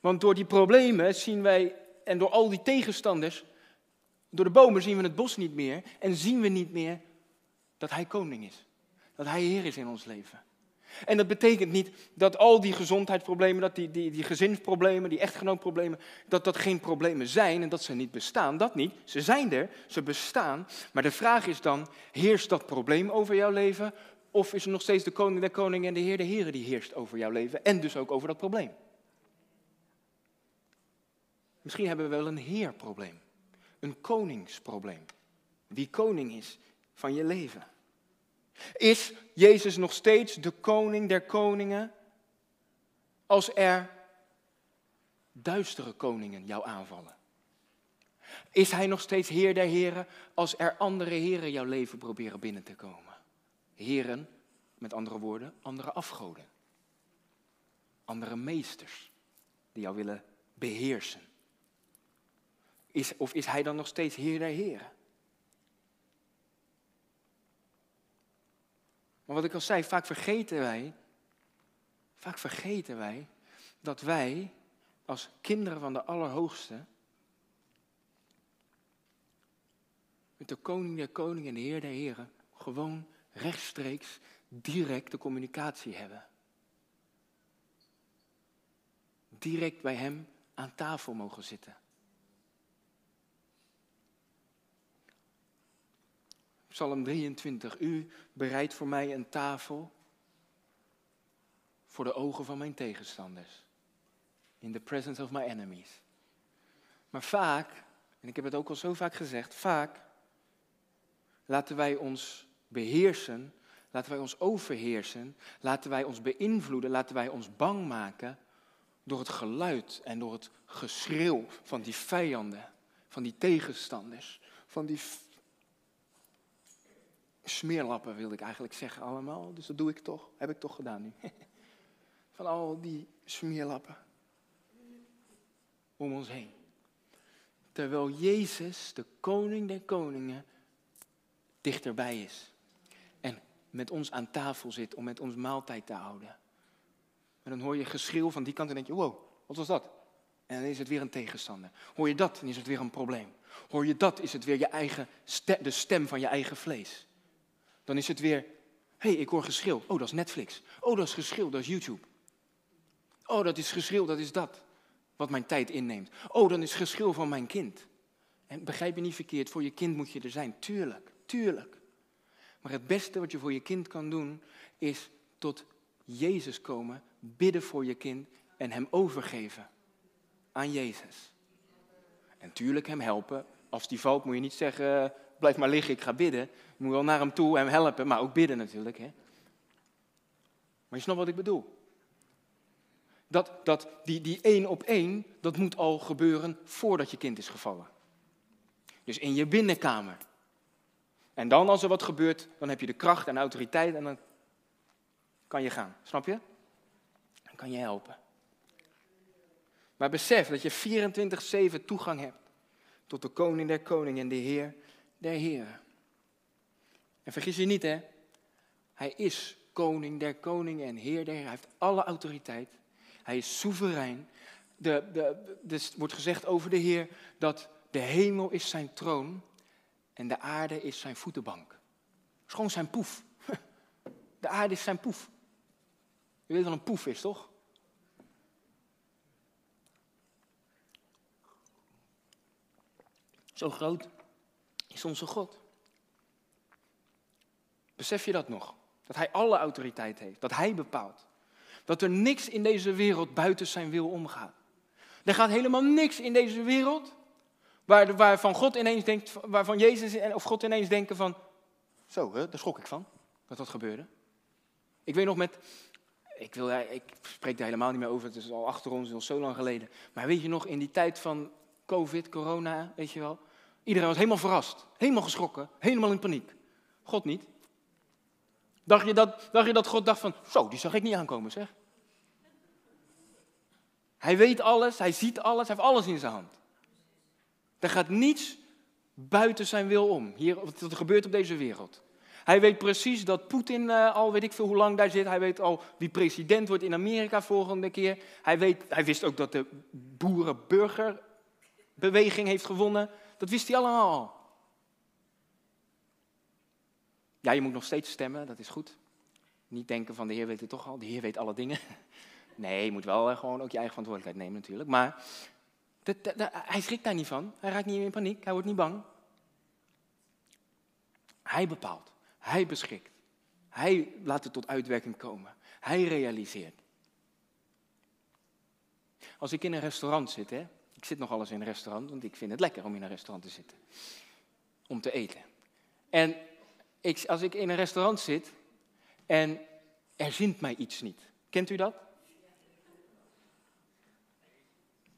S1: Want door die problemen zien wij, en door al die tegenstanders, door de bomen zien we het bos niet meer en zien we niet meer dat Hij koning is. Dat Hij Heer is in ons leven. En dat betekent niet dat al die gezondheidsproblemen, dat die, die, die gezinsproblemen, die echtgenootproblemen, dat dat geen problemen zijn en dat ze niet bestaan. Dat niet. Ze zijn er, ze bestaan. Maar de vraag is dan, heerst dat probleem over jouw leven? Of is er nog steeds de koning der koningen en de heer der heren die heerst over jouw leven en dus ook over dat probleem? Misschien hebben we wel een heerprobleem, een koningsprobleem. Wie koning is van je leven. Is Jezus nog steeds de koning der koningen als er duistere koningen jou aanvallen? Is hij nog steeds Heer der Heren als er andere heren jouw leven proberen binnen te komen? Heren, met andere woorden, andere afgoden. Andere meesters die jou willen beheersen. Is, of is hij dan nog steeds Heer der Heren? Maar wat ik al zei, vaak vergeten wij, vaak vergeten wij dat wij als kinderen van de Allerhoogste met de koning der koningen en de heer der heren gewoon rechtstreeks directe communicatie hebben. Direct bij hem aan tafel mogen zitten. Psalm 23. U bereidt voor mij een tafel voor de ogen van mijn tegenstanders. In the presence of my enemies. Maar vaak, en ik heb het ook al zo vaak gezegd, vaak laten wij ons beheersen, laten wij ons overheersen, laten wij ons beïnvloeden, laten wij ons bang maken door het geluid en door het geschreeuw van die vijanden, van die tegenstanders, van die smeerlappen wilde ik eigenlijk zeggen allemaal. Dus dat doe ik toch, heb ik toch gedaan nu. Van al die smeerlappen om ons heen. Terwijl Jezus, de koning der koningen, dichterbij is. En met ons aan tafel zit om met ons maaltijd te houden. En dan hoor je geschreeuw van die kant en denk je, wow, wat was dat? En dan is het weer een tegenstander. Hoor je dat, dan is het weer een probleem. Hoor je dat, is het weer je eigen de stem van je eigen vlees. Dan is het weer, hey, ik hoor geschreeuw. Oh, dat is Netflix. Oh, dat is geschreeuw, dat is YouTube. Oh, dat is geschreeuw, dat is dat. Wat mijn tijd inneemt. Oh, dan is geschreeuw van mijn kind. En begrijp je niet verkeerd, voor je kind moet je er zijn. Tuurlijk, tuurlijk. Maar het beste wat je voor je kind kan doen, is tot Jezus komen, bidden voor je kind en hem overgeven aan Jezus. En tuurlijk hem helpen. Als die valt moet je niet zeggen, blijf maar liggen, ik ga bidden. Je moet wel naar hem toe en hem helpen, maar ook bidden natuurlijk. Hè? Maar je snapt wat ik bedoel. Dat, dat die, die één op één, dat moet al gebeuren voordat je kind is gevallen. Dus in je binnenkamer. En dan als er wat gebeurt, dan heb je de kracht en autoriteit en dan kan je gaan. Snap je? Dan kan je helpen. Maar besef dat je 24-7 toegang hebt tot de koning der koningen en de heer der heren. En vergis je niet, hè. Hij is koning der koningen en heer der. Hij heeft alle autoriteit. Hij is soeverein. De, de, wordt gezegd over de Heer dat de hemel is zijn troon en de aarde is zijn voetenbank. Is gewoon zijn poef. De aarde is zijn poef. Je weet wat een poef is, toch? Zo groot is onze God. Besef je dat nog? Dat Hij alle autoriteit heeft, dat Hij bepaalt. Dat er niks in deze wereld buiten zijn wil omgaat. Er gaat helemaal niks in deze wereld waar, waarvan God ineens denkt, waarvan Jezus of God ineens denken van, zo, hè, daar schrok ik van, dat dat gebeurde. Ik weet nog met, ik, wil, ik spreek daar helemaal niet meer over, het is al achter ons, al zo lang geleden. Maar weet je nog, in die tijd van COVID, corona, weet je wel, iedereen was helemaal verrast, helemaal geschrokken, helemaal in paniek. God niet. Dacht je, dat, dacht je dat God dacht van, zo, die zag ik niet aankomen zeg. Hij weet alles, hij ziet alles, hij heeft alles in zijn hand. Er gaat niets buiten zijn wil om, hier, wat er gebeurt op deze wereld. Hij weet precies dat Poetin uh, al weet ik veel hoe lang daar zit. Hij weet al wie president wordt in Amerika volgende keer. Hij, weet, hij wist ook dat de boerenburgerbeweging heeft gewonnen. Dat wist hij allemaal al. Ja, je moet nog steeds stemmen, dat is goed. Niet denken van de Heer weet het toch al, de Heer weet alle dingen. Nee, je moet wel eh, gewoon ook je eigen verantwoordelijkheid nemen natuurlijk. Maar hij schrikt daar niet van, hij raakt niet in paniek, hij wordt niet bang. Hij bepaalt, hij beschikt. Hij laat het tot uitwerking komen. Hij realiseert. Als ik in een restaurant zit, hè, ik zit nog eens in een restaurant, want ik vind het lekker om in een restaurant te zitten. Om te eten. En ik, als ik in een restaurant zit en er zint mij iets niet. Kent u dat?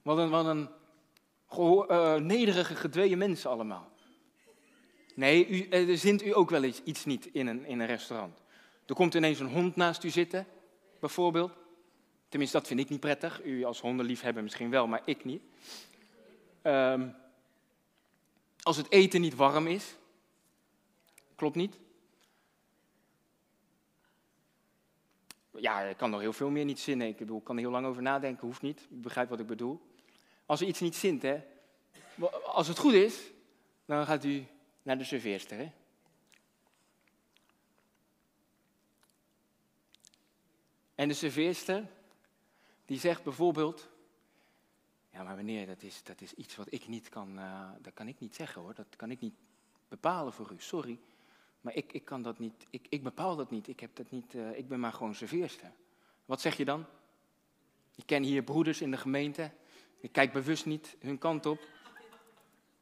S1: Wat een, een uh, nederige, gedweeën mensen allemaal. Nee, u, er zint u ook wel iets, iets niet in een, in een restaurant. Er komt ineens een hond naast u zitten, bijvoorbeeld. Tenminste, dat vind ik niet prettig. U als hondenliefhebber misschien wel, maar ik niet. Um, als het eten niet warm is, Klopt niet? Ja, ik kan nog heel veel meer niet zinnen. Ik bedoel, kan er heel lang over nadenken, hoeft niet. Ik begrijp wat ik bedoel. Als er iets niet zint, hè. Als het goed is, dan gaat u naar de serveerster, hè. En de serveerster, die zegt bijvoorbeeld... Ja, maar meneer, dat is, dat is iets wat ik niet kan... Uh, dat kan ik niet zeggen, hoor. Dat kan ik niet bepalen voor u, sorry. maar ik, ik kan dat niet, ik, ik bepaal dat niet, ik, heb dat niet uh, ik ben maar gewoon serveerster. Wat zeg je dan? Ik ken hier broeders in de gemeente, ik kijk bewust niet hun kant op,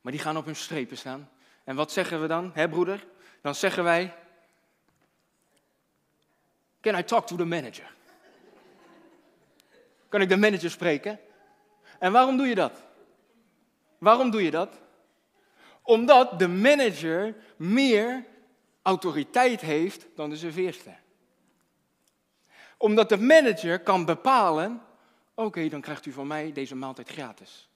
S1: maar die gaan op hun strepen staan. En wat zeggen we dan, hè broeder? Dan zeggen wij, can I talk to the manager? Kan ik de manager spreken? En waarom doe je dat? Waarom doe je dat? Omdat de manager meer autoriteit heeft dan de serveerster. Omdat de manager kan bepalen, oké, dan krijgt u van mij deze maaltijd gratis.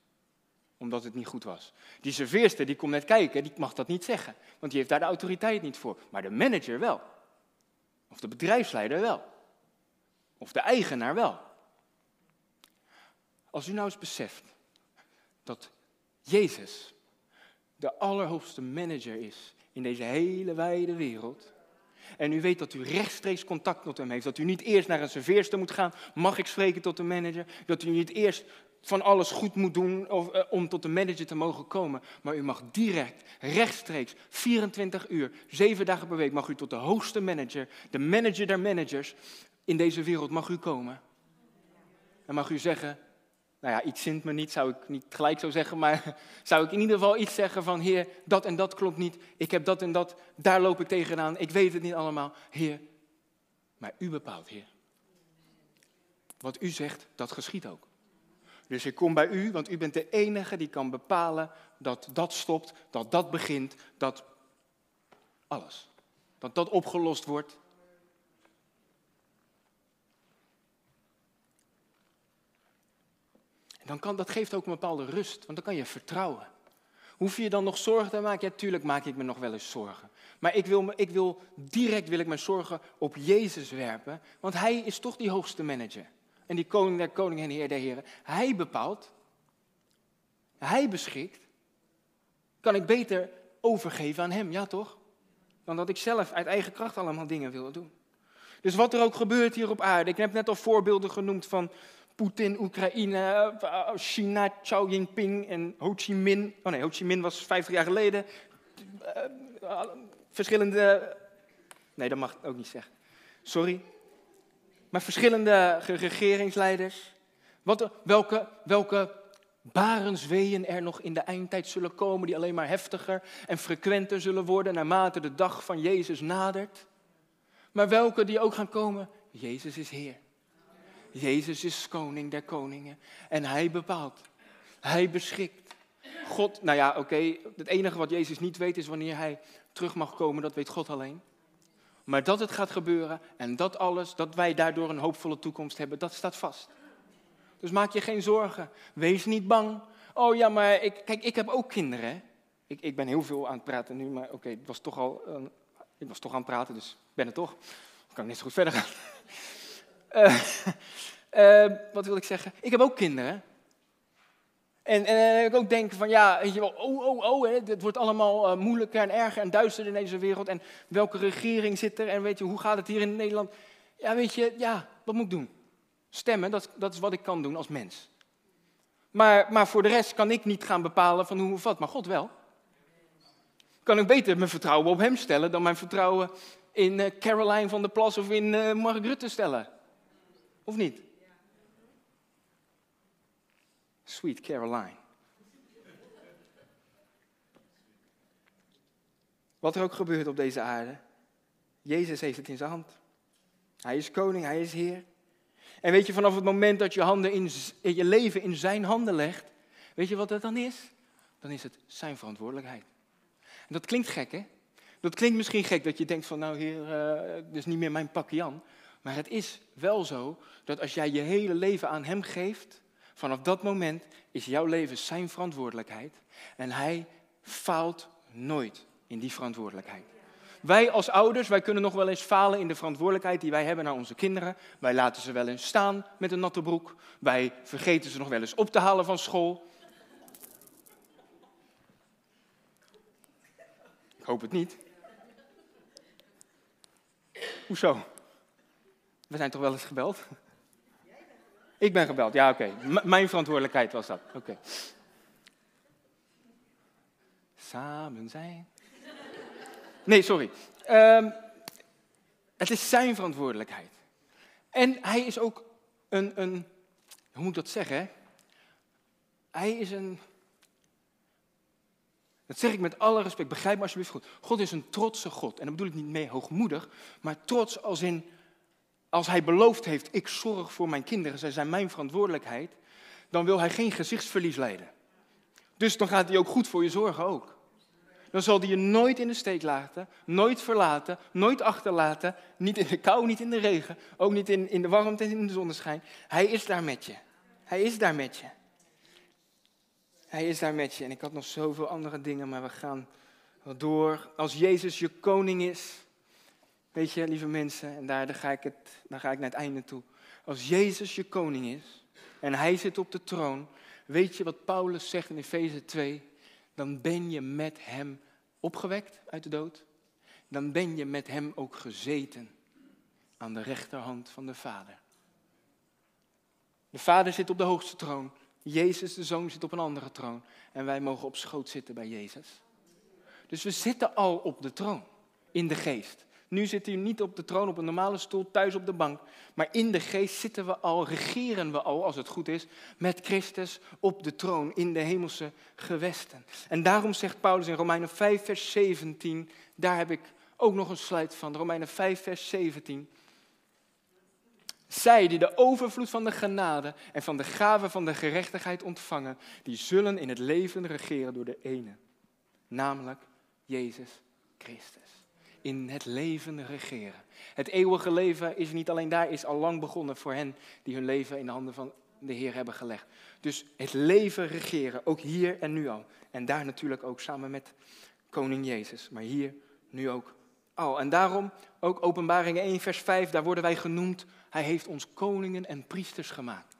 S1: Omdat het niet goed was. Die serveerster die komt net kijken, die mag dat niet zeggen. Want die heeft daar de autoriteit niet voor. Maar de manager wel. Of de bedrijfsleider wel. Of de eigenaar wel. Als u nou eens beseft dat Jezus de allerhoogste manager is in deze hele wijde wereld. En u weet dat u rechtstreeks contact met hem heeft. Dat u niet eerst naar een serveerster moet gaan. Mag ik spreken tot de manager? Dat u niet eerst van alles goed moet doen of, uh, om tot de manager te mogen komen. Maar u mag direct, rechtstreeks, 24 uur, 7 dagen per week, mag u tot de hoogste manager, de manager der managers in deze wereld, mag u komen. En mag u zeggen, nou ja, iets zint me niet, zou ik niet gelijk zo zeggen, maar zou ik in ieder geval iets zeggen van, Heer, dat en dat klopt niet, ik heb dat en dat, daar loop ik tegenaan, ik weet het niet allemaal. Heer, maar u bepaalt, Heer. Wat u zegt, dat geschiet ook. Dus ik kom bij u, want u bent de enige die kan bepalen dat dat stopt, dat dat begint, dat alles. Dat dat opgelost wordt. Dan kan, dat geeft ook een bepaalde rust, want dan kan je vertrouwen. Hoef je dan nog zorgen te maken? Ja, tuurlijk maak ik me nog wel eens zorgen. Maar ik wil, ik wil direct wil ik mijn zorgen op Jezus werpen, want Hij is toch die hoogste manager. En die koning der koningen en heer der heren. Hij bepaalt, Hij beschikt. Kan ik beter overgeven aan Hem, ja toch? Dan dat ik zelf uit eigen kracht allemaal dingen wil doen. Dus wat er ook gebeurt hier op aarde. Ik heb net al voorbeelden genoemd van Poetin, Oekraïne, eh, China, Xi Jinping en Ho Chi Minh. Oh nee, Ho Chi Minh was 50 jaar geleden. Uh, verschillende. Nee, dat mag ik ook niet zeggen. Sorry. Maar verschillende regeringsleiders. Welke, welke barensweeën er nog in de eindtijd zullen komen, die alleen maar heftiger en frequenter zullen worden naarmate de dag van Jezus nadert. Maar welke die ook gaan komen, Jezus is Heer. Jezus is koning der koningen en hij bepaalt. Hij beschikt. God, nou ja, oké, het enige wat Jezus niet weet is wanneer hij terug mag komen, dat weet God alleen. Maar dat het gaat gebeuren en dat alles, dat wij daardoor een hoopvolle toekomst hebben, dat staat vast. Dus maak je geen zorgen. Wees niet bang. Oh ja, maar ik, kijk, ik heb ook kinderen. Ik, ik ben heel veel aan het praten nu, maar oké, het was toch al, uh, ik was toch aan het praten, dus ik ben het toch. Dan kan ik net zo goed verder gaan. Uh, wat wil ik zeggen? Ik heb ook kinderen. En, en ik ook denk van ja, weet je wel, oh, oh, oh, het wordt allemaal uh, moeilijker en erger en duisterder in deze wereld. En welke regering zit er en weet je, hoe gaat het hier in Nederland? Ja, weet je, ja, wat moet ik doen? Stemmen, dat, dat is wat ik kan doen als mens. Maar, maar voor de rest kan ik niet gaan bepalen van hoe of wat, maar God wel. Kan ik beter mijn vertrouwen op hem stellen dan mijn vertrouwen in uh, Caroline van der Plas of in Mark stellen? Of niet? Sweet Caroline. Wat er ook gebeurt op deze aarde, Jezus heeft het in zijn hand. Hij is koning, hij is Heer. En weet je, vanaf het moment dat je handen in, je leven in zijn handen legt, weet je wat dat dan is? Dan is het zijn verantwoordelijkheid. En dat klinkt gek, hè? Dat klinkt misschien gek dat je denkt van, nou heer, uh, dit is niet meer mijn pakje Jan. Maar het is wel zo dat als jij je hele leven aan hem geeft, vanaf dat moment is jouw leven zijn verantwoordelijkheid. En hij faalt nooit in die verantwoordelijkheid. Wij als ouders, wij kunnen nog wel eens falen in de verantwoordelijkheid die wij hebben naar onze kinderen. Wij laten ze wel eens staan met een natte broek. Wij vergeten ze nog wel eens op te halen van school. Ik hoop het niet. Hoezo? We zijn toch wel eens gebeld? Ik ben gebeld, ja oké. mijn verantwoordelijkheid was dat. Oké. Samen zijn. Nee, sorry. Ehm, het is zijn verantwoordelijkheid. En hij is ook een, een hoe moet ik dat zeggen? Hij is een, dat zeg ik met alle respect, begrijp me alsjeblieft goed. God is een trotse God. En dat bedoel ik niet mee hoogmoedig, maar trots als in, als hij beloofd heeft, ik zorg voor mijn kinderen, zij zijn mijn verantwoordelijkheid, dan wil hij geen gezichtsverlies leiden. Dus dan gaat hij ook goed voor je zorgen ook. Dan zal hij je nooit in de steek laten, nooit verlaten, nooit achterlaten, niet in de kou, niet in de regen, ook niet in, in de warmte en in de zonneschijn. Hij is daar met je. Hij is daar met je. Hij is daar met je. En ik had nog zoveel andere dingen, maar we gaan door. Als Jezus je koning is, weet je, lieve mensen, en daar, daar, ga ik het, daar ga ik naar het einde toe. Als Jezus je koning is en hij zit op de troon, weet je wat Paulus zegt in Efeze 2? Dan ben je met hem opgewekt uit de dood. Dan ben je met hem ook gezeten aan de rechterhand van de Vader. De Vader zit op de hoogste troon. Jezus, de Zoon, zit op een andere troon. En wij mogen op schoot zitten bij Jezus. Dus we zitten al op de troon, in de geest. Nu zit hij niet op de troon, op een normale stoel, thuis op de bank. Maar in de geest zitten we al, regeren we al, als het goed is, met Christus op de troon, in de hemelse gewesten. En daarom zegt Paulus in Romeinen 5, vers 17, daar heb ik ook nog een slide van, Romeinen 5, vers 17. Zij die de overvloed van de genade en van de gave van de gerechtigheid ontvangen, die zullen in het leven regeren door de ene, namelijk Jezus Christus. In het leven regeren. Het eeuwige leven is niet alleen daar, is al lang begonnen voor hen die hun leven in de handen van de Heer hebben gelegd. Dus het leven regeren, ook hier en nu al. En daar natuurlijk ook samen met koning Jezus, maar hier nu ook al. En daarom ook Openbaring 1, vers 5, daar worden wij genoemd hij heeft ons koningen en priesters gemaakt.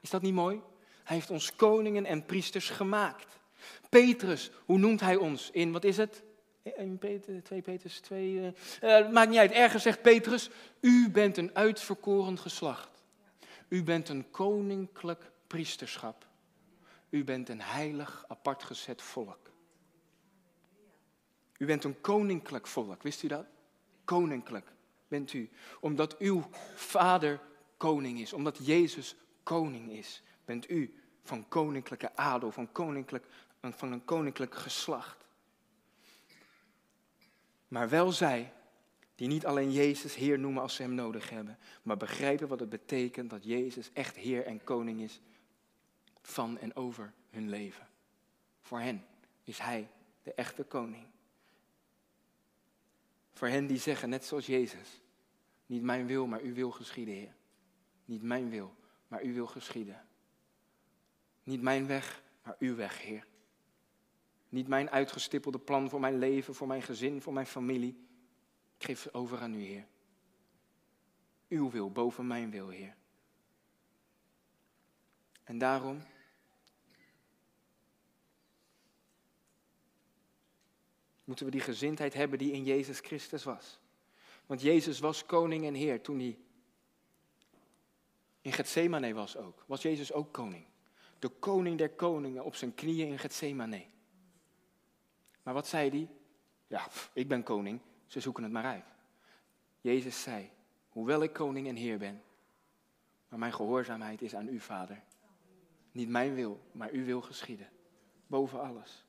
S1: Is dat niet mooi? Hij heeft ons koningen en priesters gemaakt. Petrus, hoe noemt hij ons in, wat is het? 1 Peter, 2 Petrus 2. Uh, maakt niet uit. Ergens zegt Petrus: U bent een uitverkoren geslacht. U bent een koninklijk priesterschap. U bent een heilig, apart gezet volk. U bent een koninklijk volk, wist u dat? Koninklijk bent u. Omdat uw vader koning is, omdat Jezus koning is, bent u van koninklijke adel, van, koninklijk, van een koninklijk geslacht. Maar wel zij die niet alleen Jezus Heer noemen als ze Hem nodig hebben, maar begrijpen wat het betekent dat Jezus echt Heer en Koning is van en over hun leven. Voor hen is Hij de echte Koning. Voor hen die zeggen, net zoals Jezus, niet mijn wil, maar uw wil geschieden, Heer. Niet mijn wil, maar uw wil geschieden. Niet mijn weg, maar uw weg, Heer. Niet mijn uitgestippelde plan voor mijn leven, voor mijn gezin, voor mijn familie. Ik geef over aan u, Heer. Uw wil boven mijn wil, Heer. En daarom moeten we die gezindheid hebben die in Jezus Christus was. Want Jezus was koning en heer toen hij in Gethsemane was ook. Was Jezus ook koning. De koning der koningen op zijn knieën in Gethsemane. Maar wat zei hij? Ja, ik ben koning, ze zoeken het maar uit. Jezus zei, hoewel ik koning en heer ben, maar mijn gehoorzaamheid is aan u, Vader. Niet mijn wil, maar uw wil geschieden. Boven alles.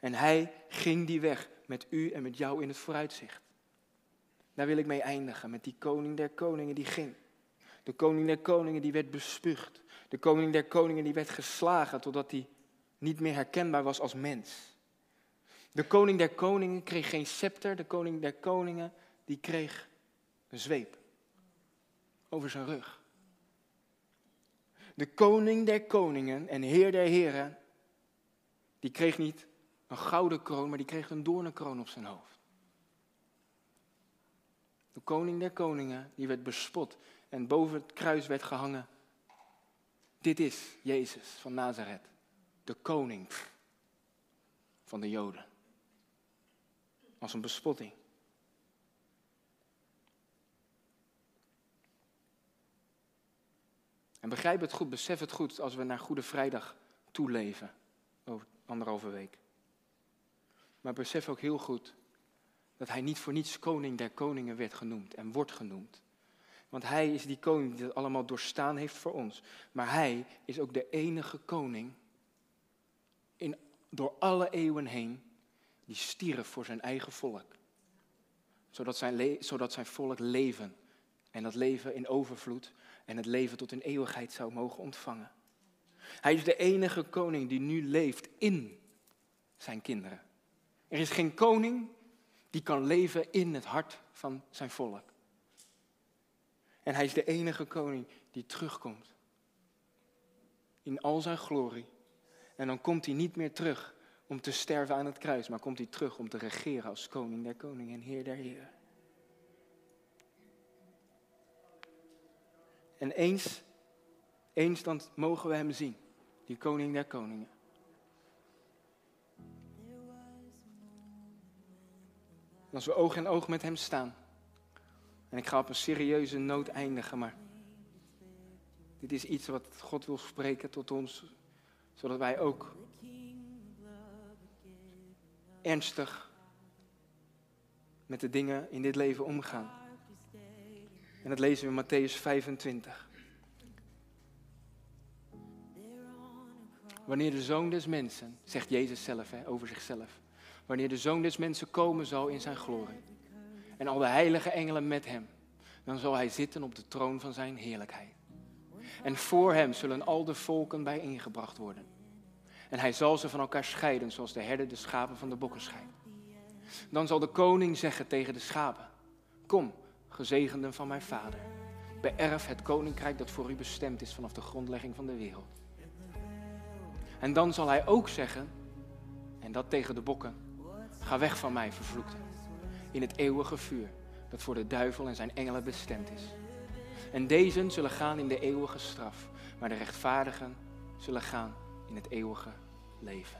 S1: En hij ging die weg met u en met jou in het vooruitzicht. Daar wil ik mee eindigen, met die koning der koningen die ging. De koning der koningen die werd bespuugd. De koning der koningen die werd geslagen totdat hij niet meer herkenbaar was als mens. De koning der koningen kreeg geen scepter, de koning der koningen die kreeg een zweep over zijn rug. De koning der koningen en heer der heren, die kreeg niet een gouden kroon, maar die kreeg een doornenkroon op zijn hoofd. De koning der koningen, die werd bespot en boven het kruis werd gehangen. Dit is Jezus van Nazareth, de koning van de Joden. Als een bespotting. En begrijp het goed, besef het goed als we naar Goede Vrijdag toeleven, over anderhalve week. Maar besef ook heel goed dat hij niet voor niets koning der koningen werd genoemd en wordt genoemd. Want hij is die koning die dat allemaal doorstaan heeft voor ons. Maar hij is ook de enige koning in, door alle eeuwen heen die stierf voor zijn eigen volk. Zodat zijn, zodat zijn volk leven. En dat leven in overvloed en het leven tot in eeuwigheid zou mogen ontvangen. Hij is de enige koning die nu leeft in zijn kinderen. Er is geen koning die kan leven in het hart van zijn volk. En hij is de enige koning die terugkomt. In al zijn glorie. En dan komt hij niet meer terug om te sterven aan het kruis, maar komt hij terug om te regeren als koning der koningen en heer der heren. En eens, eens dan mogen we hem zien, die koning der koningen. En als we oog in oog met hem staan. En ik ga op een serieuze noot eindigen, maar dit is iets wat God wil spreken tot ons, zodat wij ook ernstig met de dingen in dit leven omgaan. En dat lezen we in Matthäus 25. Wanneer de zoon des mensen, zegt Jezus zelf hè, over zichzelf, wanneer de zoon des mensen komen zal in zijn glorie en al de heilige engelen met hem, dan zal hij zitten op de troon van zijn heerlijkheid. En voor hem zullen al de volken bijeengebracht worden. En hij zal ze van elkaar scheiden, zoals de herder de schapen van de bokken scheidt. Dan zal de koning zeggen tegen de schapen: Kom, gezegenden van mijn vader, beërf het koninkrijk dat voor u bestemd is vanaf de grondlegging van de wereld. En dan zal hij ook zeggen, en dat tegen de bokken: Ga weg van mij, vervloekte, in het eeuwige vuur dat voor de duivel en zijn engelen bestemd is. En deze zullen gaan in de eeuwige straf, maar de rechtvaardigen zullen gaan in het eeuwige leven.